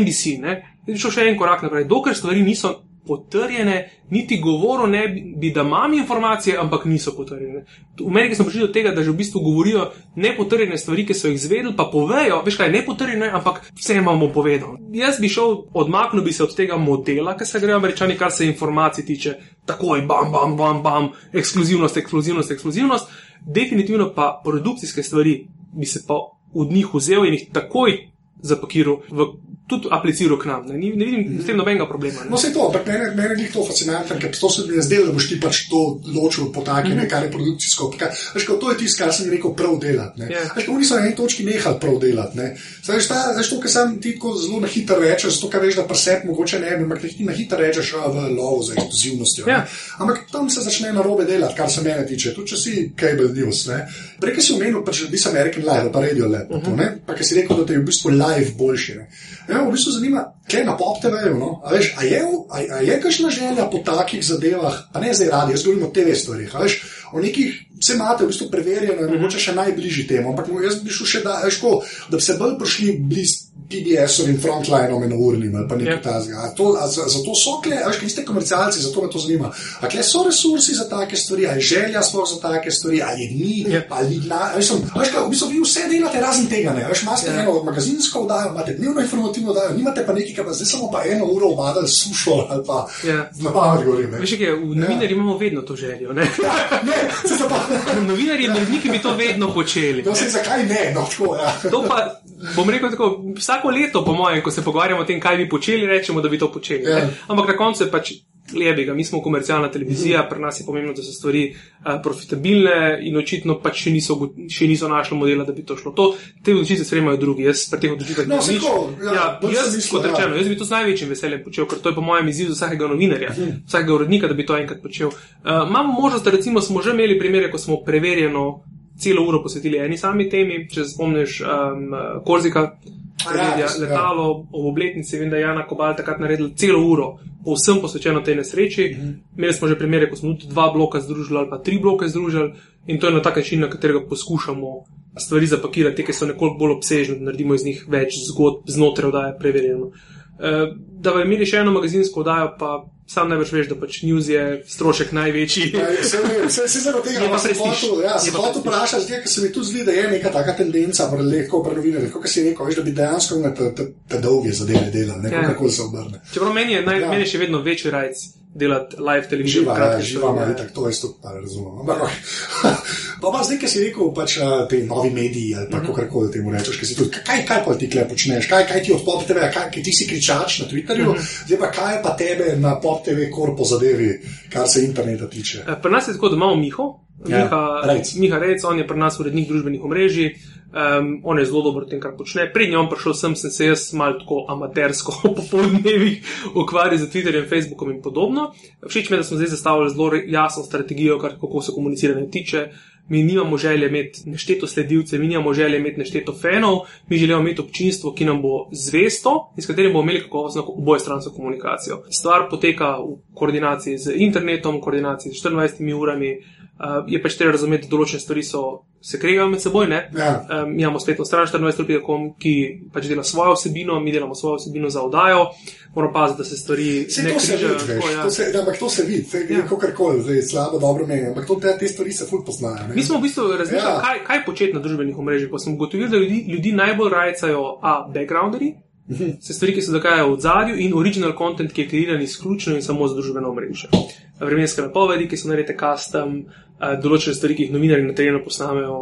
NBC, ne. Jaz bi šel še en korak naprej, dokler stvari niso potrjene, niti govoril ne bi, da imam informacije, ampak niso potrjene. V Ameriki smo prišli do tega, da že v bistvu govorijo nepotrjene stvari, ki so jih zvedeli, pa povejo, veš kaj, nepotrjene, ampak vse imamo povedano. Jaz bi šel, odmaknil bi se od tega modela, ki se grejo američani, kar se informacij tiče, takoj, bam, bam, bam, bam, ekskluzivnost, ekskluzivnost, ekskluzivnost. Definitivno pa produkcijske stvari bi se pa od njih vzel in jih takoj zapakiral v tudi apliciral k nam. Ne, ne vidim s tem nobenega problema. Ne. No, se to, ampak meni, meni je to fascinantno, ker to se mi je zdelo, da boš ti pač to ločil po taki, Mhm. ne, kar je produkcijsko. Veš, kao, to je tisto, kar sem rekel, prav delati. ne. Ja. Veš, kao, Oni so na eni točki nehali prav delati. Veš, to, kar sam ti tako zelo na hitro rečeš, zato ker veš, da presep mogoče ne bi, ampak ti na hitro rečeš a, v lovu za eksplozivnostjo. ne. Ja. Ampak tam se začne na robe delati, kar se mene tiče, tudi če si cable news. ne. Prej si omenil, pač This American Live, pa Radio Lab, uh Mhm. -huh. ne, pa ki si rekel, da te je v bistvu live boljši. Ne. Ja, v bistvu zanima, kaj na pop TV-ju. No? A, veš, a, je, a, a je kakšna želja po takih zadevah, pa ne zdaj radi, jaz govorim o TV stvarih. Veš, o nekih vse imate v bistvu preverjeno in mogoče še najbližji temu, ampak jaz bi šel še da, veš, ko, da bi se bolj prišli blizu. PBS-ovim frontlinom in urnim ali pa nekaj Ja. yeah. takega. A to- a za- Zato so kle, veš, vi ste komercialci, zato me to zanima. A kle so resursi za take stvari, ali želja sploh za take stvari, ali je ni, Ja. ali ni dna. a veš, veš, kaj, v bistvu vi vse delate razen tega. Ne? Veš, imate Ja. yeah. eno magazinsko oddajo, imate dnevno informativno oddajo, nimate pa nekaj, kar pa zdaj samo pa eno uro obadali sušo ali pa Ja. na pamet govorim. ne. Veš, kaj, v novinarji imamo vedno to željo. Ne? Ne, se zabavam. Novinarji in uredniki bi to vedno počeli. No, se zakaj ne, no, tako, ja. To pa, bom rekel tako, vsako leto, po mojem, ko se pogovarjamo o tem, kaj bi počeli, rečemo, da bi to počeli. Ja. ne. Ampak na koncu je pač lebiga, mi smo komercialna televizija, pri nas je pomembno, da so stvari uh, profitabilne in očitno pač še niso, še niso našli modela, da bi to šlo. To, te odločitve sprejemajo drugi, jaz pri teh odločitvah nič. tako, ja, ja, jaz, mislil, kot ja. rečeno, jaz bi to z največjim veseljem počel, ker to je po mojem izzivu vsakega novinarja, vsakega urednika, da bi to enkrat počel. Uh, imamo možnost, da recimo smo že imeli primere, ko smo preverjeno celo uro posvetili eni sami temi, če se spomniš um, Korzika. Ja, res, ja. letalo ob obletnici, vem, da je Jana Kobal takrat naredila celo uro, povsem posvečeno tej nesreči. Mhm. Imeli smo že primere, ko smo tudi dva bloka združili ali pa tri bloke združili in to je na tak način, na katerega poskušamo stvari zapakirati, te, ki so nekoliko bolj obsežne, da naredimo iz njih več zgodb znotraj oddaje preverjeno. Eh, Da bi imeli še eno magazinsko oddajo, pa sam najbrž veš, da pač news je strošek največji. Ja, Se, zaradi tega, da sem hotel, ja, Je sem hotel vprašati, zdaj, ker se mi tudi zdi, da je neka taka tendenca, lahko pri novinarjih, kot si rekel, veš, da bi dejansko na te, te, te dolge zadeve delali, ne Ja. kako se obrne. Čeprav meni je, naj, Ja. ja. meni je še vedno večji rajc delati live televizijo. Živa, ja, kratke živa stvari, ima ja. itak, to jaz tudi pa razumem. Ampak, pa pa zdaj, ki si rekel, pač eh, te novi mediji ali pa kako koli temu rečeš, ki si tudi, kaj, kaj pa ti kle počneš, kaj, kaj ti od pop TV, kaj, kaj ti si kričač na Twitterju, Mhm. zdaj pa kaj pa tebe na pop TV kor po zadevi, kar se interneta tiče. Eh, Pri nas je tako, da imamo Miho, Ja, Miha, Rejc. Miha Rejc, on je pri nas urednik družbenih omrežij, um, on je zelo dober v tem, kar počne. Pred njim prišel sem, sem se jaz malo tako amatersko po poldnevih ukvarjal z Twitterjem, Facebookom in podobno. Všeč mi je, da smo zdaj zastavili zelo jasno strategijo, kar, kako se komuniciranje tiče. Mi nimamo želje imeti nešteto sledilcev, mi nimamo želje imeti nešteto fanov, mi želimo imeti občinstvo, ki nam bo zvesto in s katerim bomo imeli kakovostno obojestransko komunikacijo. Stvar poteka v koordinaciji z internetom, v koordinaciji z 24 urami. Uh, je pač treba razumeti, da določene stvari so, se kregajo med seboj. Ne? Ja. Um, imamo spletno stran 24.com, ki pač dela svojo vsebino, mi delamo svojo vsebino za oddajo. Moramo paziti, da se stvari Vse ne se križajo. ja. to se, da, ampak to se vidi, se Ja. ja. kako koli, zdaj slabo, dobro meni, ampak to, te, te stvari se ful poznajo. ne. Mi smo v bistvu razmišljali, Ja. ja. kaj, kaj početi na družbenih omrežjih. Pa smo ugotovili, da ljudi, ljudi najbolj rajcajo a backgrounderi, se stvari, ki se dogajajo v zadju, in original content, ki je kreiran izključno in samo za družbeno omrežje. Vremenske napovedi, ki so narejene custom, eh, določene stvari, ki jih novinari na terenu posnamejo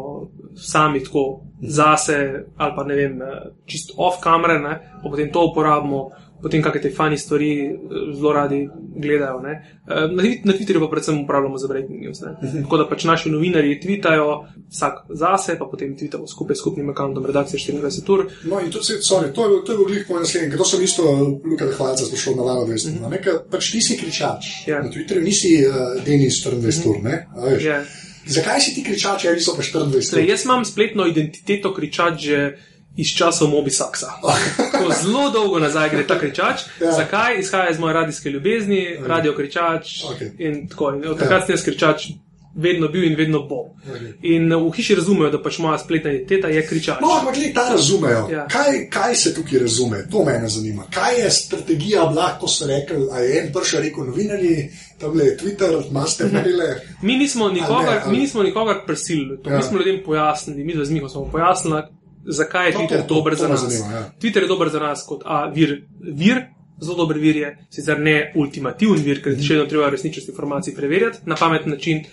sami tako zase, ali pa ne vem, eh, čist off kamere, ne, pa potem to uporabimo. Potem, kakšne te fani stvari eh, zelo radi gledajo. ne. Eh, Na, na Twitterju pa predvsem uporabljamo za breaking news. Ne. Tako da pač naši novinarji tvitajo vsak zase, pa potem tvitamo skupaj s skupnim akontom redakcije 24 ur. No, in to, sorry, to, je, to je veliko moj naslednji, ker to sem isto, Luka Hvalca, sprašal na Lano 200. Mm -hmm. Nekaj, pač nisi kričač. Ja. Na Twitterju nisi uh, Denis 24 ur, ne? A veš? Je. Zakaj si ti kričač, ali so pa 24 Tle, ur? jaz imam spletno identiteto kričač že iz časov Mobi Saksa. Ko zelo dolgo nazaj gre ta kričač. Ja. Ja. Zakaj? Izhaja iz moje radijske ljubezni, radio kričač. Okej. In tako. In od takrat sem jaz kričač vedno bil in vedno bom. Okej. In v hiši razumejo, da pač moja spletna identiteta je kričač. No, ampak gledaj, ta razumejo. Ja. Kaj, kaj se tukaj razume? To me zanima. Kaj je strategija bila, ko ste rekli, a je en prši rekel novinarji, tam je Twitter, maste marile. Mi nismo nikogar, Ali ne, ali- mi nismo nikogar prisilili, to Ja. ja. mi smo ljudem pojasnili, mi z Miho smo pojasnili, zakaj je To- Twitter to- to- dober to za me nas. zanima, ja. Twitter je dober za nas kot a, vir, vir, zelo dober vir je, sicer ne ultimativen vir, ker še vedno treba resničnost informacij preverjati na pameten način, uh,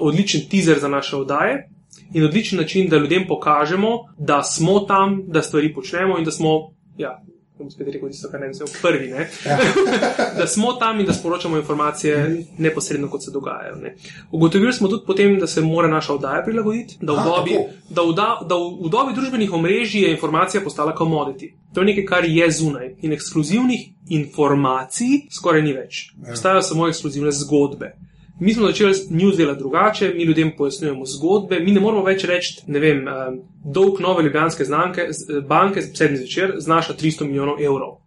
odličen teaser za naše oddaje. In odličen način, da ljudem pokažemo, da smo tam, da stvari počnemo in da smo ja, bom spet rekel tisto, kar ne bi smel, prvi, ne? da smo tam in da sporočamo informacije neposredno, kot se dogajajo. Ne? Ugotovili smo tudi potem, da se mora naša oddaja prilagoditi, da v, A, dobi, da, v da, da v, v dobi družbenih omrežij je informacija postala commodity. To je nekaj, kar je zunaj in ekskluzivnih informacij skoraj ni več. Obstajajo samo ekskluzivne zgodbe. Mi smo začeli news delati drugače, mi ljudem pojasnjujemo zgodbe, mi ne moramo več reči, ne vem, eh, dolg nove ljubljanske znamke, z- eh, banke sedmi zvečer znaša 300 milijonov evrov.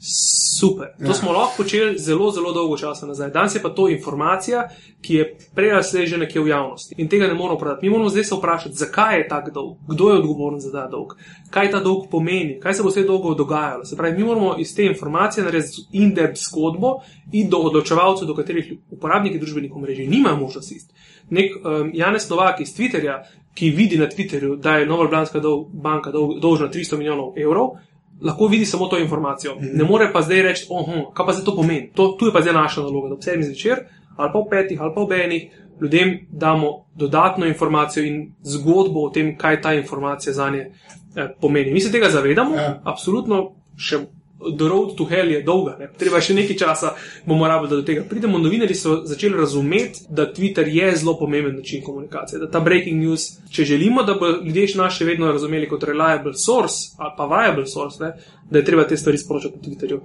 Super. To Ja. smo lahko počeli zelo, zelo dolgo časa nazaj. Danes je pa to informacija, ki je prej ali slej že nekje v javnosti in tega ne moramo prodati. Mi moramo zdaj se vprašati, zakaj je tak dolg, kdo je odgovoren za ta dolg, kaj ta dolg pomeni, kaj se bo vse dolgo dogajalo. Se pravi, mi moramo iz te informacije narediti in-depth zgodbo in do odločevalcev, do katerih uporabniki družbenih omrežij nimajo možnosti. iti. Nek um, Janez Novak iz Twitterja, ki vidi na Twitterju, da je Nova Ljubljanska dol, banka dol, dolžna 300 milijonov evrov, lahko vidi samo to informacijo. Mm -hmm. Ne more pa zdaj reči, oh, kaj pa zdaj to pomeni. To, tu je pa zdaj naša naloga, da ob sedmih zvečer ali pa ob petih ali pa ob enih ljudem damo dodatno informacijo in zgodbo o tem, kaj ta informacija za nje eh, pomeni. Mi se tega zavedamo, Ja. absolutno še. The road to hell je dolga, ne? treba še nekaj časa, bomo rabili, da do tega pridemo. Novinari so začeli razumeti, da Twitter je zelo pomemben način komunikacije, da ta breaking news, če želimo, da bodo ljudje nas še vedno razumeli kot reliable source ali pa viable source, ne? da je treba te stvari sporočati na Twitterju.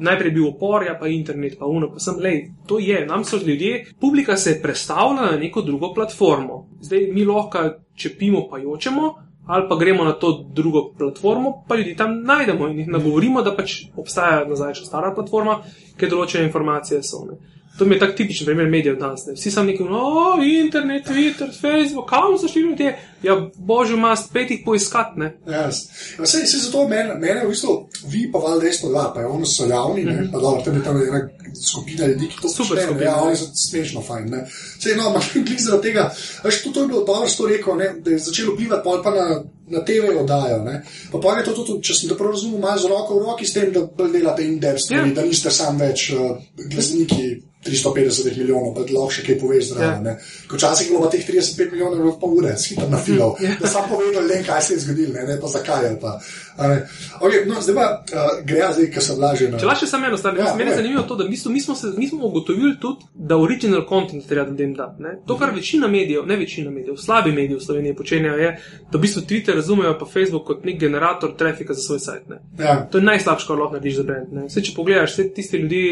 Najprej je bil opor, ja pa internet, pa uno, pa sem, lej, to je, nam so ljudje, publika se je predstavila na neko drugo platformo. Zdaj mi lahko čepimo pa jočemo, ali pa gremo na to drugo platformo, pa ljudi tam najdemo in jih nagovorimo, da pač obstaja nazaj še stara platforma, kjer določene informacije so. Ne. To mi je tak tipičen primer medijev danes. Ne. Vsi sam neki, no, internet, Twitter, Facebook, kam so šli ljudje? Ja, božjo mast, pet jih poiskati, ne. Yes. Sej, sej zato mene, mene v bistvu, vi pa valjda res to dva, pa je oni so javni, mm -hmm. pa dobro, tam je tam ena skupina ljudi, ki to Super skupina, ja, oni so smešno fajn. Ne. Sej, no, imaš klik zaradi tega, veš, to, to je bilo dobro, to rekel, ne, da je začelo vplivati pol pa na, na TV oddajo, ne. Pa pa je to tudi, če sem te prav razumel, malo z roko v roki s tem, da delate in-depth stvari, Ja. da niste sam več uh, glasniki 350 milijonov, pa lahko še kaj poveš zraven. Ja. Ja. Včasih je bilo pa teh 35 milijonov, je pa ure, skitam na filo, Ja. da sam povedal, le kaj se je zgodilo, ne, ne pa zakaj. Pa. a ne. Okay, no, zdaj pa uh, gre, zdaj, ker sem lažje na. Če lahko še samo eno stvar, Ja, meni je zanimivo to, da mi smo, mi, smo se, mi smo ugotovili tudi, da original content treba ljudem dati. Ne? To, kar večina medijev, ne večina medijev, slabi mediji v Sloveniji počenjajo, je, da v bistvu Twitter razumejo pa Facebook kot nek generator trafika za svoj sajt. Ne? Ja, To je najslabše, kar lahko narediš za brand. Ne? Vse, če pogledaš, vse tiste ljudi.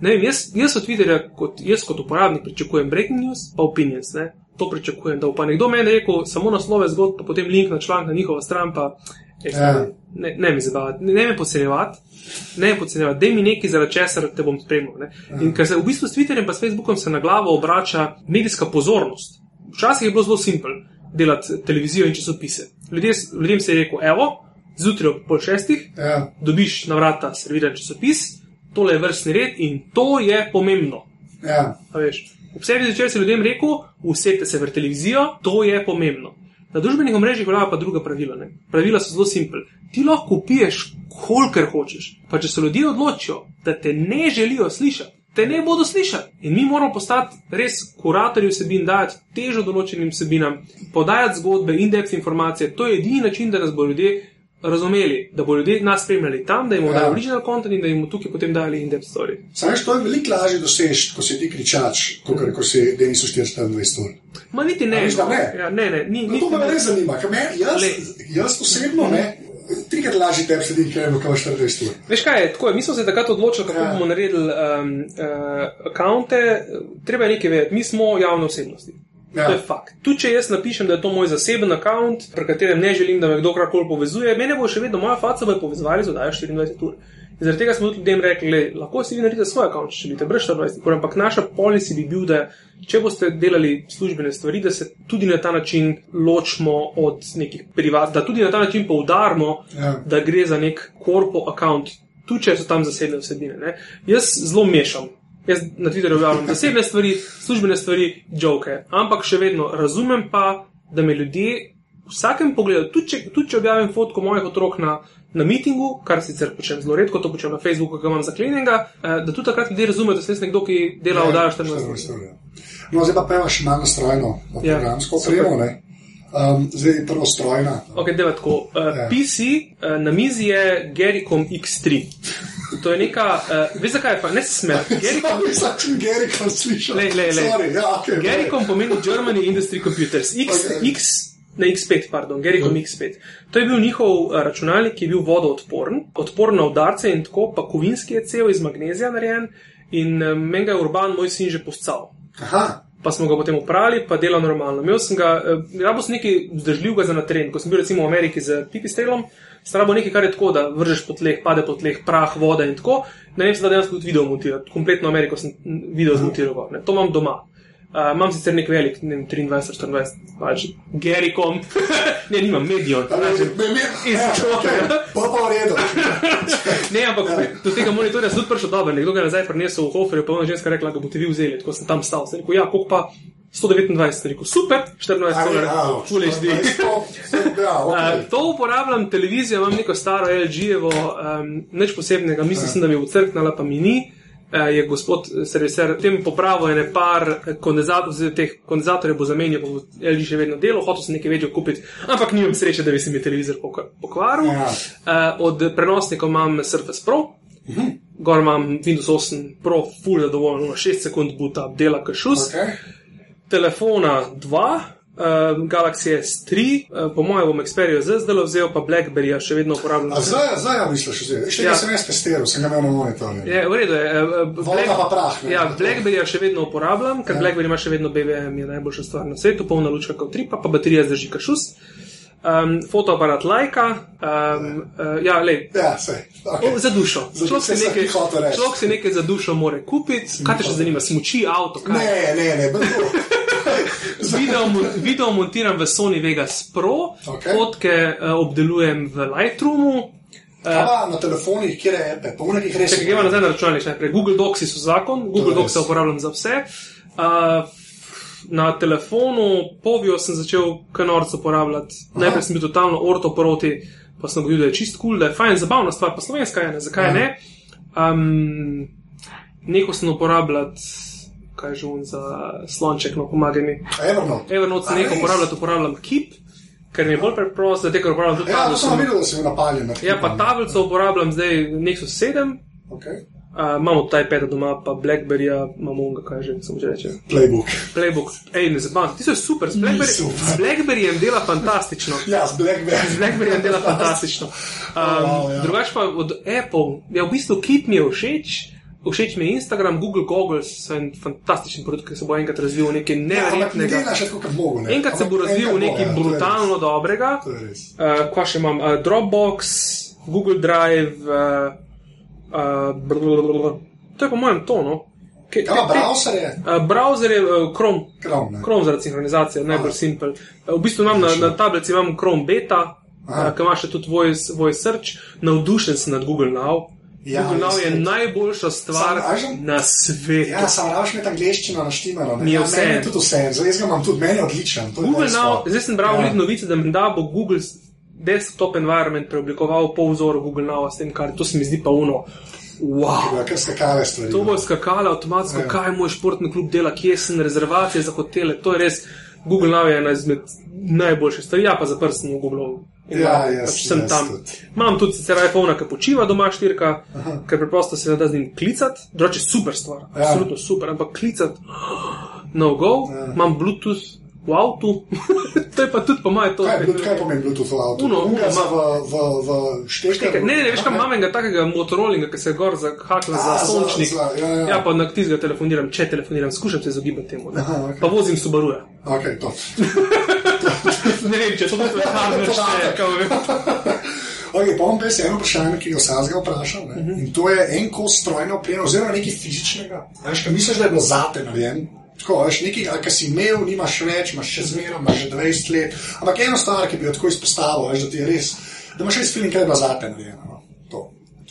Ne vem, jaz, jaz od Twitterja, kot, jaz kot uporabnik, pričakujem breaking news, pa opinions. Ne? To pričakujem. Da bo pa nekdo meni rekel samo naslove zgodb, pa potem link na članek na njihovo stran, pa ej, Ja. ne, ne me zabavati, ne, ne me podcenjevati. Ne me podcenjevati, da mi nekaj, zaradi česar te bom spremljal. ne. In ker se v bistvu s Twitterjem in Facebookom se na glavo obrača medijska pozornost. Včasih je bilo zelo simpel delati televizijo in časopise. Ljudje, ljudem se je rekel, evo, zjutraj ob pol šestih ja, dobiš na vrata serviran časopis, tole je vrstni red in to je pomembno. ja, A veš, Ob sebi zvečer se ljudem rekel, usedite se v televizijo, to je pomembno. Na družbenih omrežjih veljajo pa druga pravila. Ne? Pravila so zelo simpel. Ti lahko piješ, kolikor hočeš. Pa če se ljudje odločijo, da te ne želijo slišati, te ne bodo slišati. In mi moramo postati res kuratorji vsebin, dajati težo določenim vsebinam, podajati zgodbe, in-depth informacije. To je edini način, da nas bo ljudje razumeli, da bo ljudje nas spremljali tam, da jim bomo Ja. dali original content in da jim bomo tukaj potem dali in-depth story. Sameš, to je veliko lažje doseči, ko si ti kričač, kot ko si Denis 420 ur. Ma niti ne. Veš, da ne? Ja, ne, ne, ni, No, niti to me ne. res zanima, ker me, jaz, Le. jaz osebno ne, trikrat lažje tebi sedim, ker je bilo 24 ur. Veš kaj je, tako je, mi smo se takrat odločili, kako ja. bomo naredili um, uh, akonte. Treba je nekaj vedeti, mi smo javne osebnosti. Ja. To je fakt. Tudi če jaz napišem, da je to moj zaseben račun, pri katerem ne želim, da me kdo karkoli povezuje, mene bo še vedno moja faca bo povezovali z oddajo 24 ur. In zaradi tega smo tudi ljudem rekli, le, lahko si vi naredite svoj račun, če želite, brez 24 ur, ampak naša policy bi bil, da če boste delali službene stvari, da se tudi na ta način ločimo od nekih privat, da tudi na ta način poudarimo, Ja. da gre za nek korpo račun, tudi če so tam zasebne vsebine. Ne? Jaz zelo mešam. Jaz na Twitterju objavljam zasebne stvari, službene stvari, joke. Ampak še vedno razumem pa, da me ljudje v vsakem pogledu, tudi če, tudi če objavim fotko mojih otrok na, na mitingu, kar sicer počnem zelo redko, to počnem na Facebooku, ki imam zaklenjenega, eh, da tudi takrat ljudje razumejo, da sem nekdo, ki dela oddajo 14 14 ur. ur, ja. No, zdaj pa peva še malo strojno, Ja, programsko opremo. Um, zdaj je prvo strojna. Okay, deva tako. Uh, Ja. PC uh, na mizi je Gericom X3. To je neka, uh, veš zakaj je pa, ne se smej. Gericom, Mislim, če Gericom slišal. Lej, lej, lej. Sorry, ja, okay, Gericom pomeni Germany Industry Computers. X, Okay. X, ne X5, pardon, Gericom X5. To je bil njihov uh, računalnik, ki je bil vodoodporen, odporen na udarce in tako, pa kovinski je cel iz magnezija narejen in uh, meni ga je urban moj sin že poscal. Aha, Pa smo ga potem upravili, pa dela normalno. Imel sem ga, eh, rabo sem nekaj vzdržljivega za na teren. Ko sem bil recimo v Ameriki z pipistrelom, sem rabo nekaj, kar je tako, da vržeš po tleh, pade po tleh, prah, voda in tako. Ne vem, se da dejansko tudi video montirati. Kompletno Ameriko sem video zmontiral. gor, Ne. To imam doma. Uh, imam sicer nek velik, ne vem, 23, 24, pač Gericom. ne, nimam Medion. Me- me- me- Iz ja, čoka. okay. Pa pa v redu. Ne, ampak do tega monitorja sem tudi prišel dobro. Nekdo ga je nazaj prinesel v Hoferju, pa je ona ženska rekla, da boste vi vzeli. Tako sem tam stal. Sem rekel, ja, koliko pa 129, sem rekel, super, 14 dolarjev, full HD. Ja, Uh, okay. to uporabljam televizijo, imam neko staro LG-jevo, um, nič posebnega, mislim, sem, da bi ucrknila, pa mi ni. Uh, je gospod serviser tem popravil ene par kondenzatorjev, teh kondenzatorjev bo zamenjal, bo LG še vedno delo, hotel sem nekaj večjega kupiti, ampak nimam sreče, da bi se mi televizor pok- pokvaril. Ja. Uh, od prenosnikov imam Surface Pro, gor imam Windows 8 Pro, full zadovoljen, 6 sekund buta, dela kašus. Okay. Telefona 2, uh, Galaxy S3, uh, po mojem bom Xperia Z zdaj vzel, pa Blackberryja še vedno uporabljam. A zdaj, zdaj ja misliš, že še Ja. nekaj sem jaz testiral, sem ga imel na monitorju. Je, v redu je. Uh, Voda pa prah, ne. Ja, Blackberryja še vedno uporabljam, ker Ja. ja. Blackberry ima še vedno BVM, je najboljša stvar na svetu, polna lučka kot tripa, pa baterija zdrži kašus. Um, fotoaparat Leica, um, uh, ja, lej, Ja, sej. O, Okay. za dušo. Človek si, nekaj, človek si nekaj za dušo more kupiti. Kaj te še zanima? Smuči, avto, kaj? Ne, ne, ne, bo to. Video, mon- video montiram v Sony Vegas Pro, Okej. fotke uh, obdelujem v Lightroomu. Pa na telefonih, kje je ape, pa v nekih res. Če gremo nazaj na računalnik, najprej. Google Docs so zakon, Google Docs res. uporabljam za vse. Uh, na telefonu Povio sem začel kanorc uporabljati. Aha. Najprej sem bil totalno orto proti, pa sem videl, da je čist kul, cool, da je fajn, zabavna stvar, pa slovenska je, ne, zakaj Aha. ne. Um, Neko sem uporabljati, kaj že on za slonček, no pomagaj mi. Evernote. Evernote sem res? uporabljati, uporabljam Keep, ker mi je bolj preprosto, zato ker uporabljam tudi Ja, tablico. sem videl, da bil napaljen. na Ja, pa tablico uporabljam zdaj Nexus 7, Okay. uh, imamo iPad doma, pa Blackberryja, imamo unga, kaj že, sem že reče. Playbook. Playbook, ej, ne zabavno, ti so super, z, Blackberry, super. z Blackberryjem dela fantastično. Ja, z Blackberry. Z Blackberryjem dela fantastično. Um, Wow, ja. Drugač pa od Apple, ja, v bistvu Keep mi je všeč. Všeč mi je Instagram, Google Goggles so en fantastičen produkt, ki se bo enkrat razvil v nekaj Ja, ampak ne neverjetnega. mogo. ne. Enkrat se bo Ampak razvil v nekaj ja, brutalno dobrega. Je res. Uh, kaj še imam? Uh, Dropbox, Google Drive, uh, uh, blablabla. to je po mojem tono. Ke, Ja, browser je. Uh, browser je uh, Chrome, Chrome, ne. Chrome zaradi sinhronizacije, najbolj simpel. Uh, v bistvu imam na, na tablici imam Chrome Beta, uh, ki ima še tudi voice, voice search, navdušen sem nad Google Now. Ja, Google Now je najboljša stvar Samo, a že- na svetu. Ja, sam raš med angliščino naštimano. Mi je ja, vse. je tudi vse. Zdaj jaz ga imam tudi, meni je odličen. Google. Now, zdaj sem bral Ja. ja. novice, da menda bo Google desktop environment preoblikoval po vzoru Google Now, s tem, kar to se mi zdi pa uno. Wow. Ja, stvari. To bo no. skakalo avtomatsko, Ja. ja. kaj moj športni klub dela, kje sem, rezervacije za hotele. To je res, Google Now je ena izmed najboljših stvari. Ja, pa v Google. Ja, jaz- pač sem jaz tam. tudi. Imam tudi sicer iPhone, ki počiva doma štirka, ker preprosto se ne da z njim klicati. Drugače super stvar, Ja. absolutno super, ampak klicati, no go, Ja. imam Bluetooth v avtu, to je pa tudi po mojem. Kaj, Bluetooth, kaj pomeni Bluetooth v avtu? Uno, uno, za ma- v, v, v šteker? Ne, ne, veš, kam imam enega takega motorolinga, ki se gor zahakla za A, za- sončnik. za- ja, ja. ja, pa na tistega telefoniram, če telefoniram, skušam se izogibati temu. Aha, okej. Pa vozim Subaruja. Ok, to. Ne vem, če to tudi hardware šteje, kaj vem. Ok, pa bom pes eno vprašanje, ki ga vsakega vprašam. Mhm. Ne? In to je en kos strojne opreme, oziroma nekaj fizičnega. Veš, kaj misliš, da je bilo zate narejen? Tako, veš, nekaj, ali kar si imel, nimaš več, imaš še zmeraj, imaš že 20 let. Ampak eno stvar, ki bi jo tako izpostavil, veš, da ti je res, da imaš res feeling, kaj je bilo zate narejeno.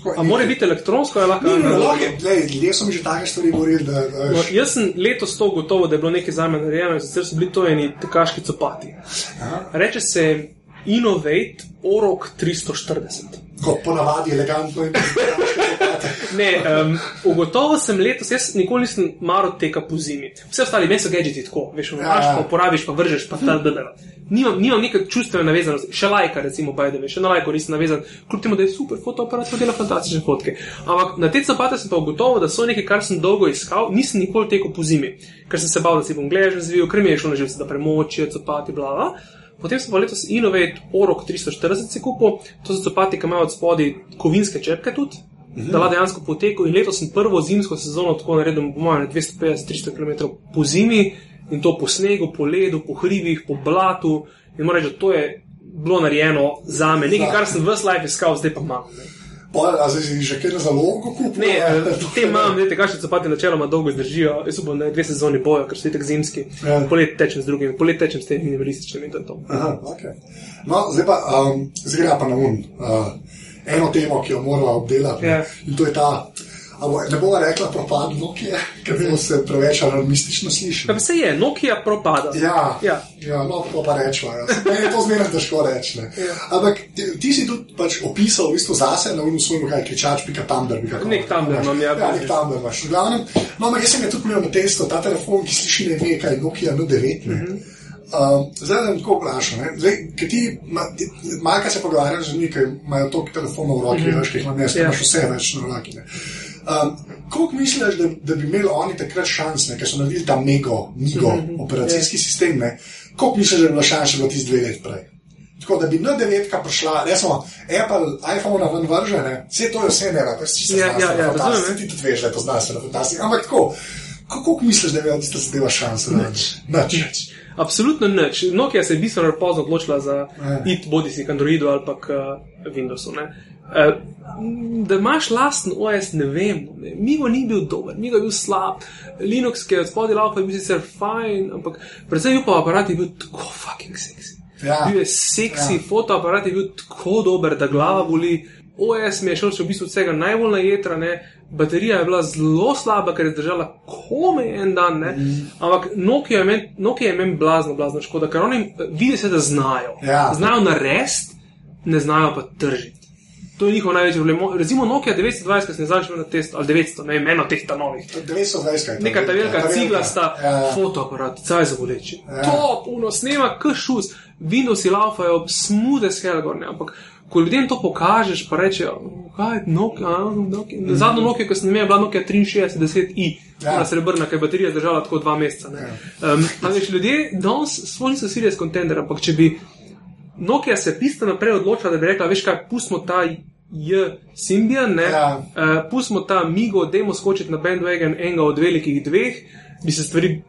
Tako, A mora biti elektronsko ali lahko analogno? ljudje so mi že take stvari govorili, da, da No, jaz sem letos to gotovo, da je bilo nekaj za me narejeno, sicer so bili to eni tekaški copati. Aha. Reče se Innovate Orok 340. kot ponavadi elegantno in Ne, um, ugotovo sem letos, jaz nikoli nisem maro teka po zimi. Vse ostali, meni so gadgeti tako, veš, imaš, ja. pa uporabiš, pa vržeš, pa ta dela. Nimam, nimam neke čustvene navezanosti, še lajka, recimo, bajdeve, še na lajko nisem navezan, kljub temu, da je super fotoaparat, pa dela fantastične fotke. Ampak na te zapate sem pa ugotovil, da so nekaj, kar sem dolgo iskal, nisem nikoli tekel po zimi, ker sem se bal, da si bom gležen zvil, ker mi je šlo na živce, da premočijo, zapati, bla, bla. Potem sem pa letos Innovate Orok 340 si kupil, to so copati, ki imajo od spodaj kovinske čepke tudi, mhm. da dejansko potekel. In letos sem prvo zimsko sezono tako naredil, po mojem, 250-300 km po zimi in to po snegu, po ledu, po hribih, po blatu. In moram reči, da to je bilo narejeno za me, nekaj, kar sem v Slife iskal, zdaj pa imam. Zdaj si že kjer za logo kupil? Ne, eh, te imam, ne, te kašče copate načeloma dolgo zdržijo. Jaz upam, da dve sezoni bojo, ker so tako zimski. Ja. Polet tečem z drugimi, polet tečem s temi minimalističnimi in to je to. Aha, okay. No, zdaj pa, um, zdaj pa na um. Uh, eno temo, ki jo moramo obdelati. Ja. In to je ta Ne bomo rekla propad Nokia, ker bi se preveč alarmistično slišali. Pa se je, Nokia propada. Ja, ja. ja no, to pa rečemo. Ja. Je to zmeraj težko reči. Ja. Ampak ti, ti si tudi pač opisal v bistvu zase na unu svojemu, kaj kričač, pika Tumblr. Nek Tumblr imam, ja. Ja, nek Tumblr imaš. V glavnem, no, ampak jaz sem ga tudi imel na testu, ta telefon, ki sliši ne ve, kaj je Nokia N9. Mm -hmm. Um, zdaj sem tako vprašal. Ker ti, malo se pogovarjaš z njimi, ki imajo toliko telefonov v roki, mm -hmm. veš, ki jih imaš, yeah. imaš vse več na roki. Um, Kako misliš, da, da bi imeli oni takrat šanse, ker so naredili ta mego, migo, mm -hmm. operacijski yeah. sistem? Kako misliš, da bi bila šansa, da bi ti dve leti prej? Tako da bi na devetka prišla, recimo, Apple, iPhone, ven vržene, vse to je vse ne, pa si se ja, ja, ja, razumeš. Ti tudi veš, da je to znanstveno fantastično. Ampak tako, kako misliš, da bi bila tista zadeva šansa? Nič. Nič. Absolutno nič. Nokia se je bistveno pozno odločila za ja. it, bodi si k Androidu ali pa k uh, Windowsu. Ne? Uh, da imaš lasten OS, ne vem. Ne. Migo ni bil dober, Migo je bil slab, Linux, ki je od spodaj laupa, je bil sicer fajn, ampak predvsem pa aparat je bil tako fucking seksi. Ja. Bil je seksi, ja. fotoaparat je bil tako dober, da glava boli. OS mi je šel še v bistvu vsega najbolj na jedra, ne. baterija je bila zelo slaba, ker je držala kome en dan. Mm. Ampak Nokia je meni blazno, blazno škoda, ker oni vidi se, da znajo. Ja. Znajo narediti, ne znajo pa tržiti. To je njihov največji problem. Recimo Nokia 920, ki sem začel na testu, ali 900, ne vem, eno teh ta novih. 920, neka ta velika cigla sta ja, fotoaparat, caj za boleči. Ja. To, puno snema, kšus, Windows je laufajo, smude s Helgorne, ampak ko ljudem to pokažeš, pa rečejo, kaj je Nokia, Nokia. Mm -hmm. zadnjo Nokia, ki sem imel, bila Nokia 6310i. Ja. Srebrna, ker je baterija zdržala tako dva meseca. Ja. Um, veš, ljudje danes svoj niso serious contender, ampak če bi Nokia se pista naprej odločila, da bi rekla, veš kaj, pustimo ta J. Symbian, ja. uh, pustimo ta Migo, demo skočiti na bandwagon enega od velikih dveh, bi se stvari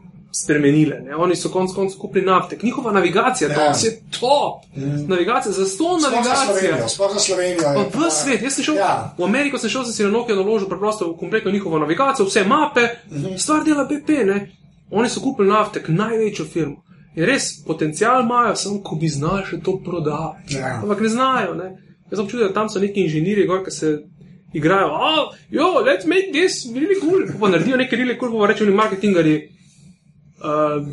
spremenile. Ne? Oni so konec koncev kupili naftek. Njihova navigacija, ja. to je top. Mm. Navigacija, za sto navigacijo. Sploh za Slovenijo. Pa v svet, jaz sem šel ja. v Ameriko, sem šel sem si na Nokia naložil preprosto v kompletno njihovo navigacijo, vse mape, mm -hmm. stvar dela BP, ne? Oni so kupili naftek, največjo firmo. In res, potencial imajo, samo ko bi znali še to prodati. Ja. Ampak ne znajo. Ne? Jaz sem čutil, da tam so neki inženirji, ki se igrajo. Oh, jo, let's make this really cool. Pa naredijo nekaj really cool, pa rečejo, marketingari. Uh,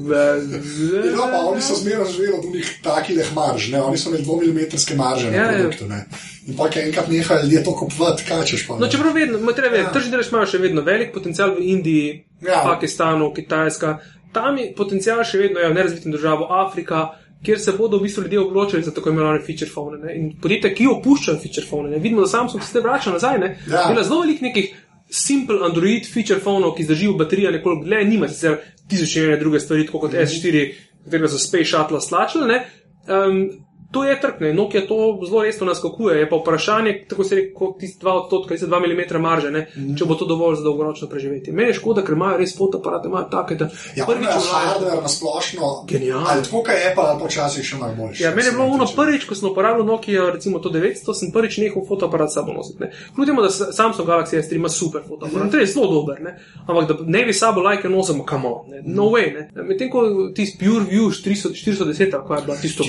no, pa oni so zmeraj živeli od njih takih marž, ne? oni so imeli dvomilimetrske marže na ja, ja. produktu. Ne? In pa je enkrat nehal ljudje to kupovati, kaj češ pa. No, čeprav vedno, treba vedeti, ja. tržni delež imajo še vedno velik potencial v Indiji, ja. Pakistanu, Kitajska tam je potencial še vedno ja, v nerazvitem državu Afrika, kjer se bodo v bistvu ljudje odločili za tako imenovane feature phone. Ne? In podjetja, ki opuščajo feature phone, ne? vidimo, da Samsung se vrača nazaj. Ne? Ja. Bila zelo velik nekih simple Android feature phone, ki zdržijo baterijo nekoliko dlje, nima sicer tisoč in ene druge stvari, kot mm. S4, katerega so Space Shuttle slačili to je trg, ne? Nokia to zelo resno naskakuje. Je pa vprašanje, tako se reče, kot tisti 2 odstotka, se 2 mm marže, mm -hmm. če bo to dovolj za dolgoročno preživeti. Meni je škoda, ker imajo res fotoaparate, imajo take, da ja, prvič v hardware na splošno. Genialno. Ali tako, kaj je pa, počasi še malo boljše. Ja, meni je bilo ono prvič, ko sem uporabljal Nokia, recimo to 900, sem prvič nehal fotoaparat sabo nositi. Kljub temu, da Samsung Galaxy S3 ima super fotoaparat, mm to je zelo dober, ne? ampak da ne bi sabo like nosimo, ne? no way. Medtem ko ti Pure View 410, kako je bilo tisto,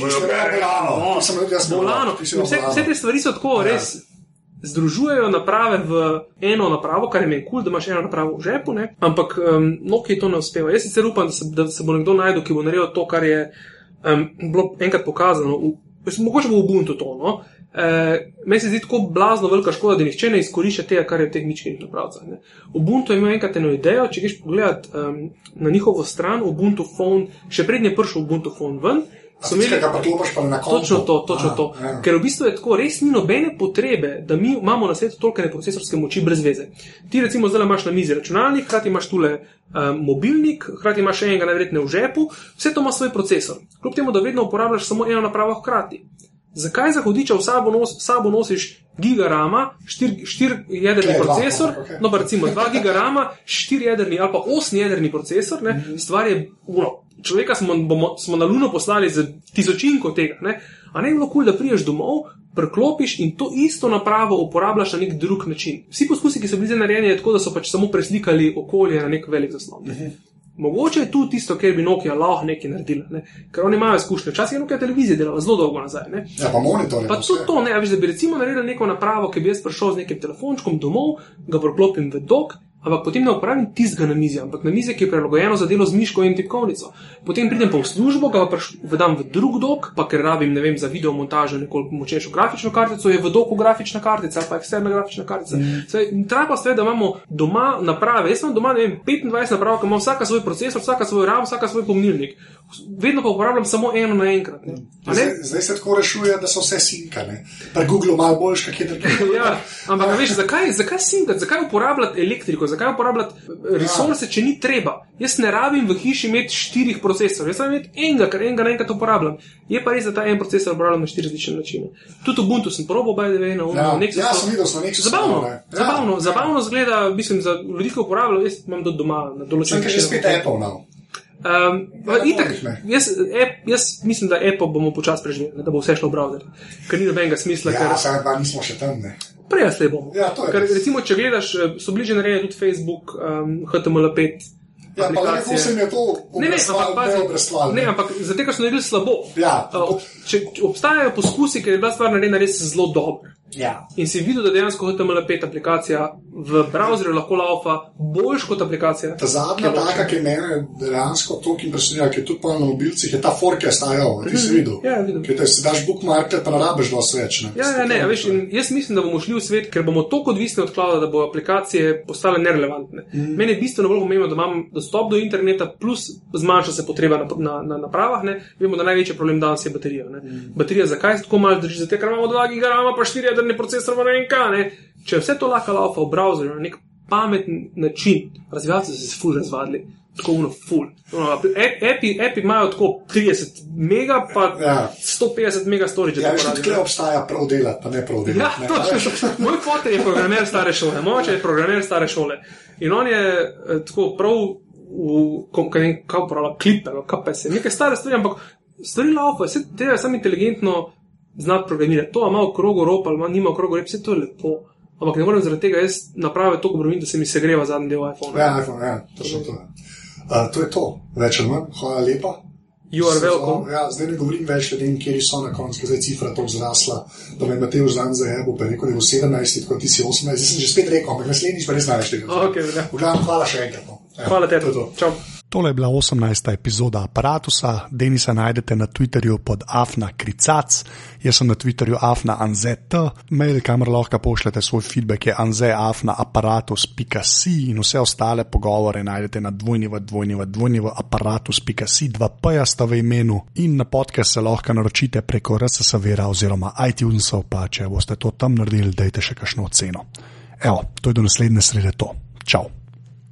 kar je bilo volano. Vse, vse te stvari so tako ja. res. Združujejo naprave v eno napravo, kar je meni kul, cool, da imaš eno napravo v žepu, ne? ampak um, Nokia to ne uspeva. Jaz sicer upam, da se, da se bo nekdo najdel, ki bo naredil to, kar je um, bilo enkrat pokazano. V, mogoče bo Ubuntu to. No? E, meni se zdi tako blazno velika škoda, da nihče ne izkorišča tega, kar je v teh mičkenih napravcah. Ne? Ubuntu je imel enkrat eno idejo, če greš pogledat um, na njihovo stran, Ubuntu phone, še prednje prišel Ubuntu phone ven Tiskaj, imeli ga pa klopiš pa na koncu. Točno to, točno A, to. ja. Ker v bistvu je tako, res ni nobene potrebe, da mi imamo na svetu toliko procesorske moči brez veze. Ti recimo zdaj imaš na mizi računalnik, hkrati imaš tule um, mobilnik, hkrati imaš še enega najverjetneje v žepu, vse to ima svoj procesor. Kljub temu, da vedno uporabljaš samo eno napravo hkrati. Zakaj za hudiča v sabo, nos, sabo nosiš gigarama, štir, štir Tle, dva, procesor, ok. no pa recimo 2 gigarama, 4 jedrni ali pa 8 jedrni procesor, ne, Mhm. stvar je, no, človeka smo, bomo, smo na Luno poslali z tisočinko tega, ne, a ne bi bilo kul, cool, da priješ domov, preklopiš in to isto napravo uporabljaš na nek drug način. Vsi poskusi, ki so bili narejeni, je tako, da so pač samo preslikali okolje na nek velik zaslon. Ne. Mogoče je tu tisto, kjer bi Nokia lahko nekaj naredila, ne? ker oni imajo izkušnje. Včasih je Nokia televizija delala zelo dolgo nazaj. Ne? Ja, pa monitor. Pa tudi to, ne, veš, da bi recimo naredil neko napravo, ki bi jaz prišel z nekim telefončkom domov, ga proklopim v dok, ampak potem ne uporabim tistega na mizi, ampak na mizi, ki je prilagojeno za delo z miško in tipkovnico. Potem pridem pa v službo, ga pa vedam v drug dok, pa ker rabim, ne vem, za video montažo nekoliko močnejšo grafično kartico, je v doku grafična kartica ali pa eksterna grafična kartica. Mm. Treba pa sve, da imamo doma naprave. Jaz imam doma, ne vem, 25 naprav, ki ima vsaka svoj procesor, vsaka svoj RAM, vsaka svoj pomnilnik. Vedno pa uporabljam samo eno naenkrat. Zdaj, zdaj se tako rešuje, da so vse sinkane. Pri Googlu malo boljš, kak je drugje. Ja, ampak veš, zakaj, zakaj sinkati, zakaj uporabljati elektriko, zakaj uporabljati eh, resurse, če ni treba? Jaz ne rabim v hiši imeti štirih procesorjev, jaz rabim imeti enega, ker enega naenkrat uporabljam. Je pa res, da ta en procesor uporabljam na štiri različne načine. Tudi Ubuntu sem probal, by the way, na Ja, Nexusu. ja, sem videl, na Nexusu, Zabavno, ne. Ja, zabavno, ja. zabavno zgleda, mislim, za ljudi, ki uporabljajo, jaz imam tudi doma na Sem določenih kaj že spet Apple now. Um, itak, ne. jaz, app, jaz mislim, da Apple bomo počasi preživeli, da bo vse šlo v browser. Ker ni nobenega smisla, Ja, ker samo dva nismo še tam, ne. Prej slej bomo. Ja, Ker, recimo, če gledaš, eh, so bili že narejeni tudi Facebook, um, HTML5. Ja, pa lepo se jim je to Ne, ne, ampak, pazi, obrestval. ne, ampak zato, ker so naredili slabo. Ja. Uh, ob, če, če obstajajo poskusi, ker je bila stvar narejena res zelo dobro. Ja. In si videl, da dejansko HTML5 aplikacija v browserju lahko laufa boljš kot aplikacija. Ta zadnja je taka, ki je mene dejansko toliko impresionirala, ki je tudi pa na mobilcih, je ta fork, ki je stajal, ti si videl. Ja, vidim. Ki te si daš bookmarker, pa ne rabiš dosti več. Ne? Ja, ja, ne, a veš, in jaz mislim, da bomo šli v svet, ker bomo tako odvisni od clouda, da bo aplikacije postale nerelevantne. Mm. Meni je bistveno bolj pomembno, da imam dostop do interneta, plus zmanjša se potreba na, na, na napravah. Ne. Vemo, da največji problem danes je baterija. Mm. Baterija, zakaj se tako malo drži? Zato, ker imamo 2 gigabajta, pa 4 jedrne procesore, ne vem kaj. Ne. Če vse to lahko laufa v browserju na nek pameten način, razvijalci so se ful razvadili. Tako uno, ful. No, Api, api imajo tako 30 mega, pa Ja. 150 mega storage. Ja, porabijo. tukaj obstaja prav delati, pa ne prav Ja, delati. ne. točno. Moj fotor je programer stare šole, moj oče je programer stare šole. In on je eh, tako prav v, kaj vem, kaj uporablja, klipe, no, KPS, neke stare stvari, ampak stvari laufa, vse treba samo inteligentno znati programirati. To, ima v krogu rop ali ima- nima v krogu rep, vse to je lepo. Ampak ne morem zaradi tega jaz napraviti toliko bremen, da se mi segreva zadnji del iPhona. Ja, iPhone, ja, točno to. je. Uh, to je to, več ali manj. Hvala lepa. You are welcome. Ja, zdaj ne govorim več ljudem, kje so na koncu, ker je cifra tako zrasla, da me Matej znan za ebo, pa je rekel, da je v 17, tako ti si 18, zdaj sem že spet rekel, ampak naslednjič pa ne znaš tega. Okay, ja. V glavnem, hvala še enkrat. no. Ja, Hvala to tebi. to. Čau. Tole je bila 18. epizoda aparata. Denisa najdete na Twitterju pod Afna Kricac, jaz sem na Twitterju Afna Anzet, mail, kamor lahko pošljete svoj feedback je anzeafnaaparatus.si in vse ostale pogovore najdete na dvojni v dvojni v dvojni v aparatus.si, dva pa sta v imenu in na podcast se lahko naročite preko RSS vera oziroma iTunesov, pa če boste to tam naredili, dajte še kakšno oceno. Evo, to je do naslednje srede to. Čau!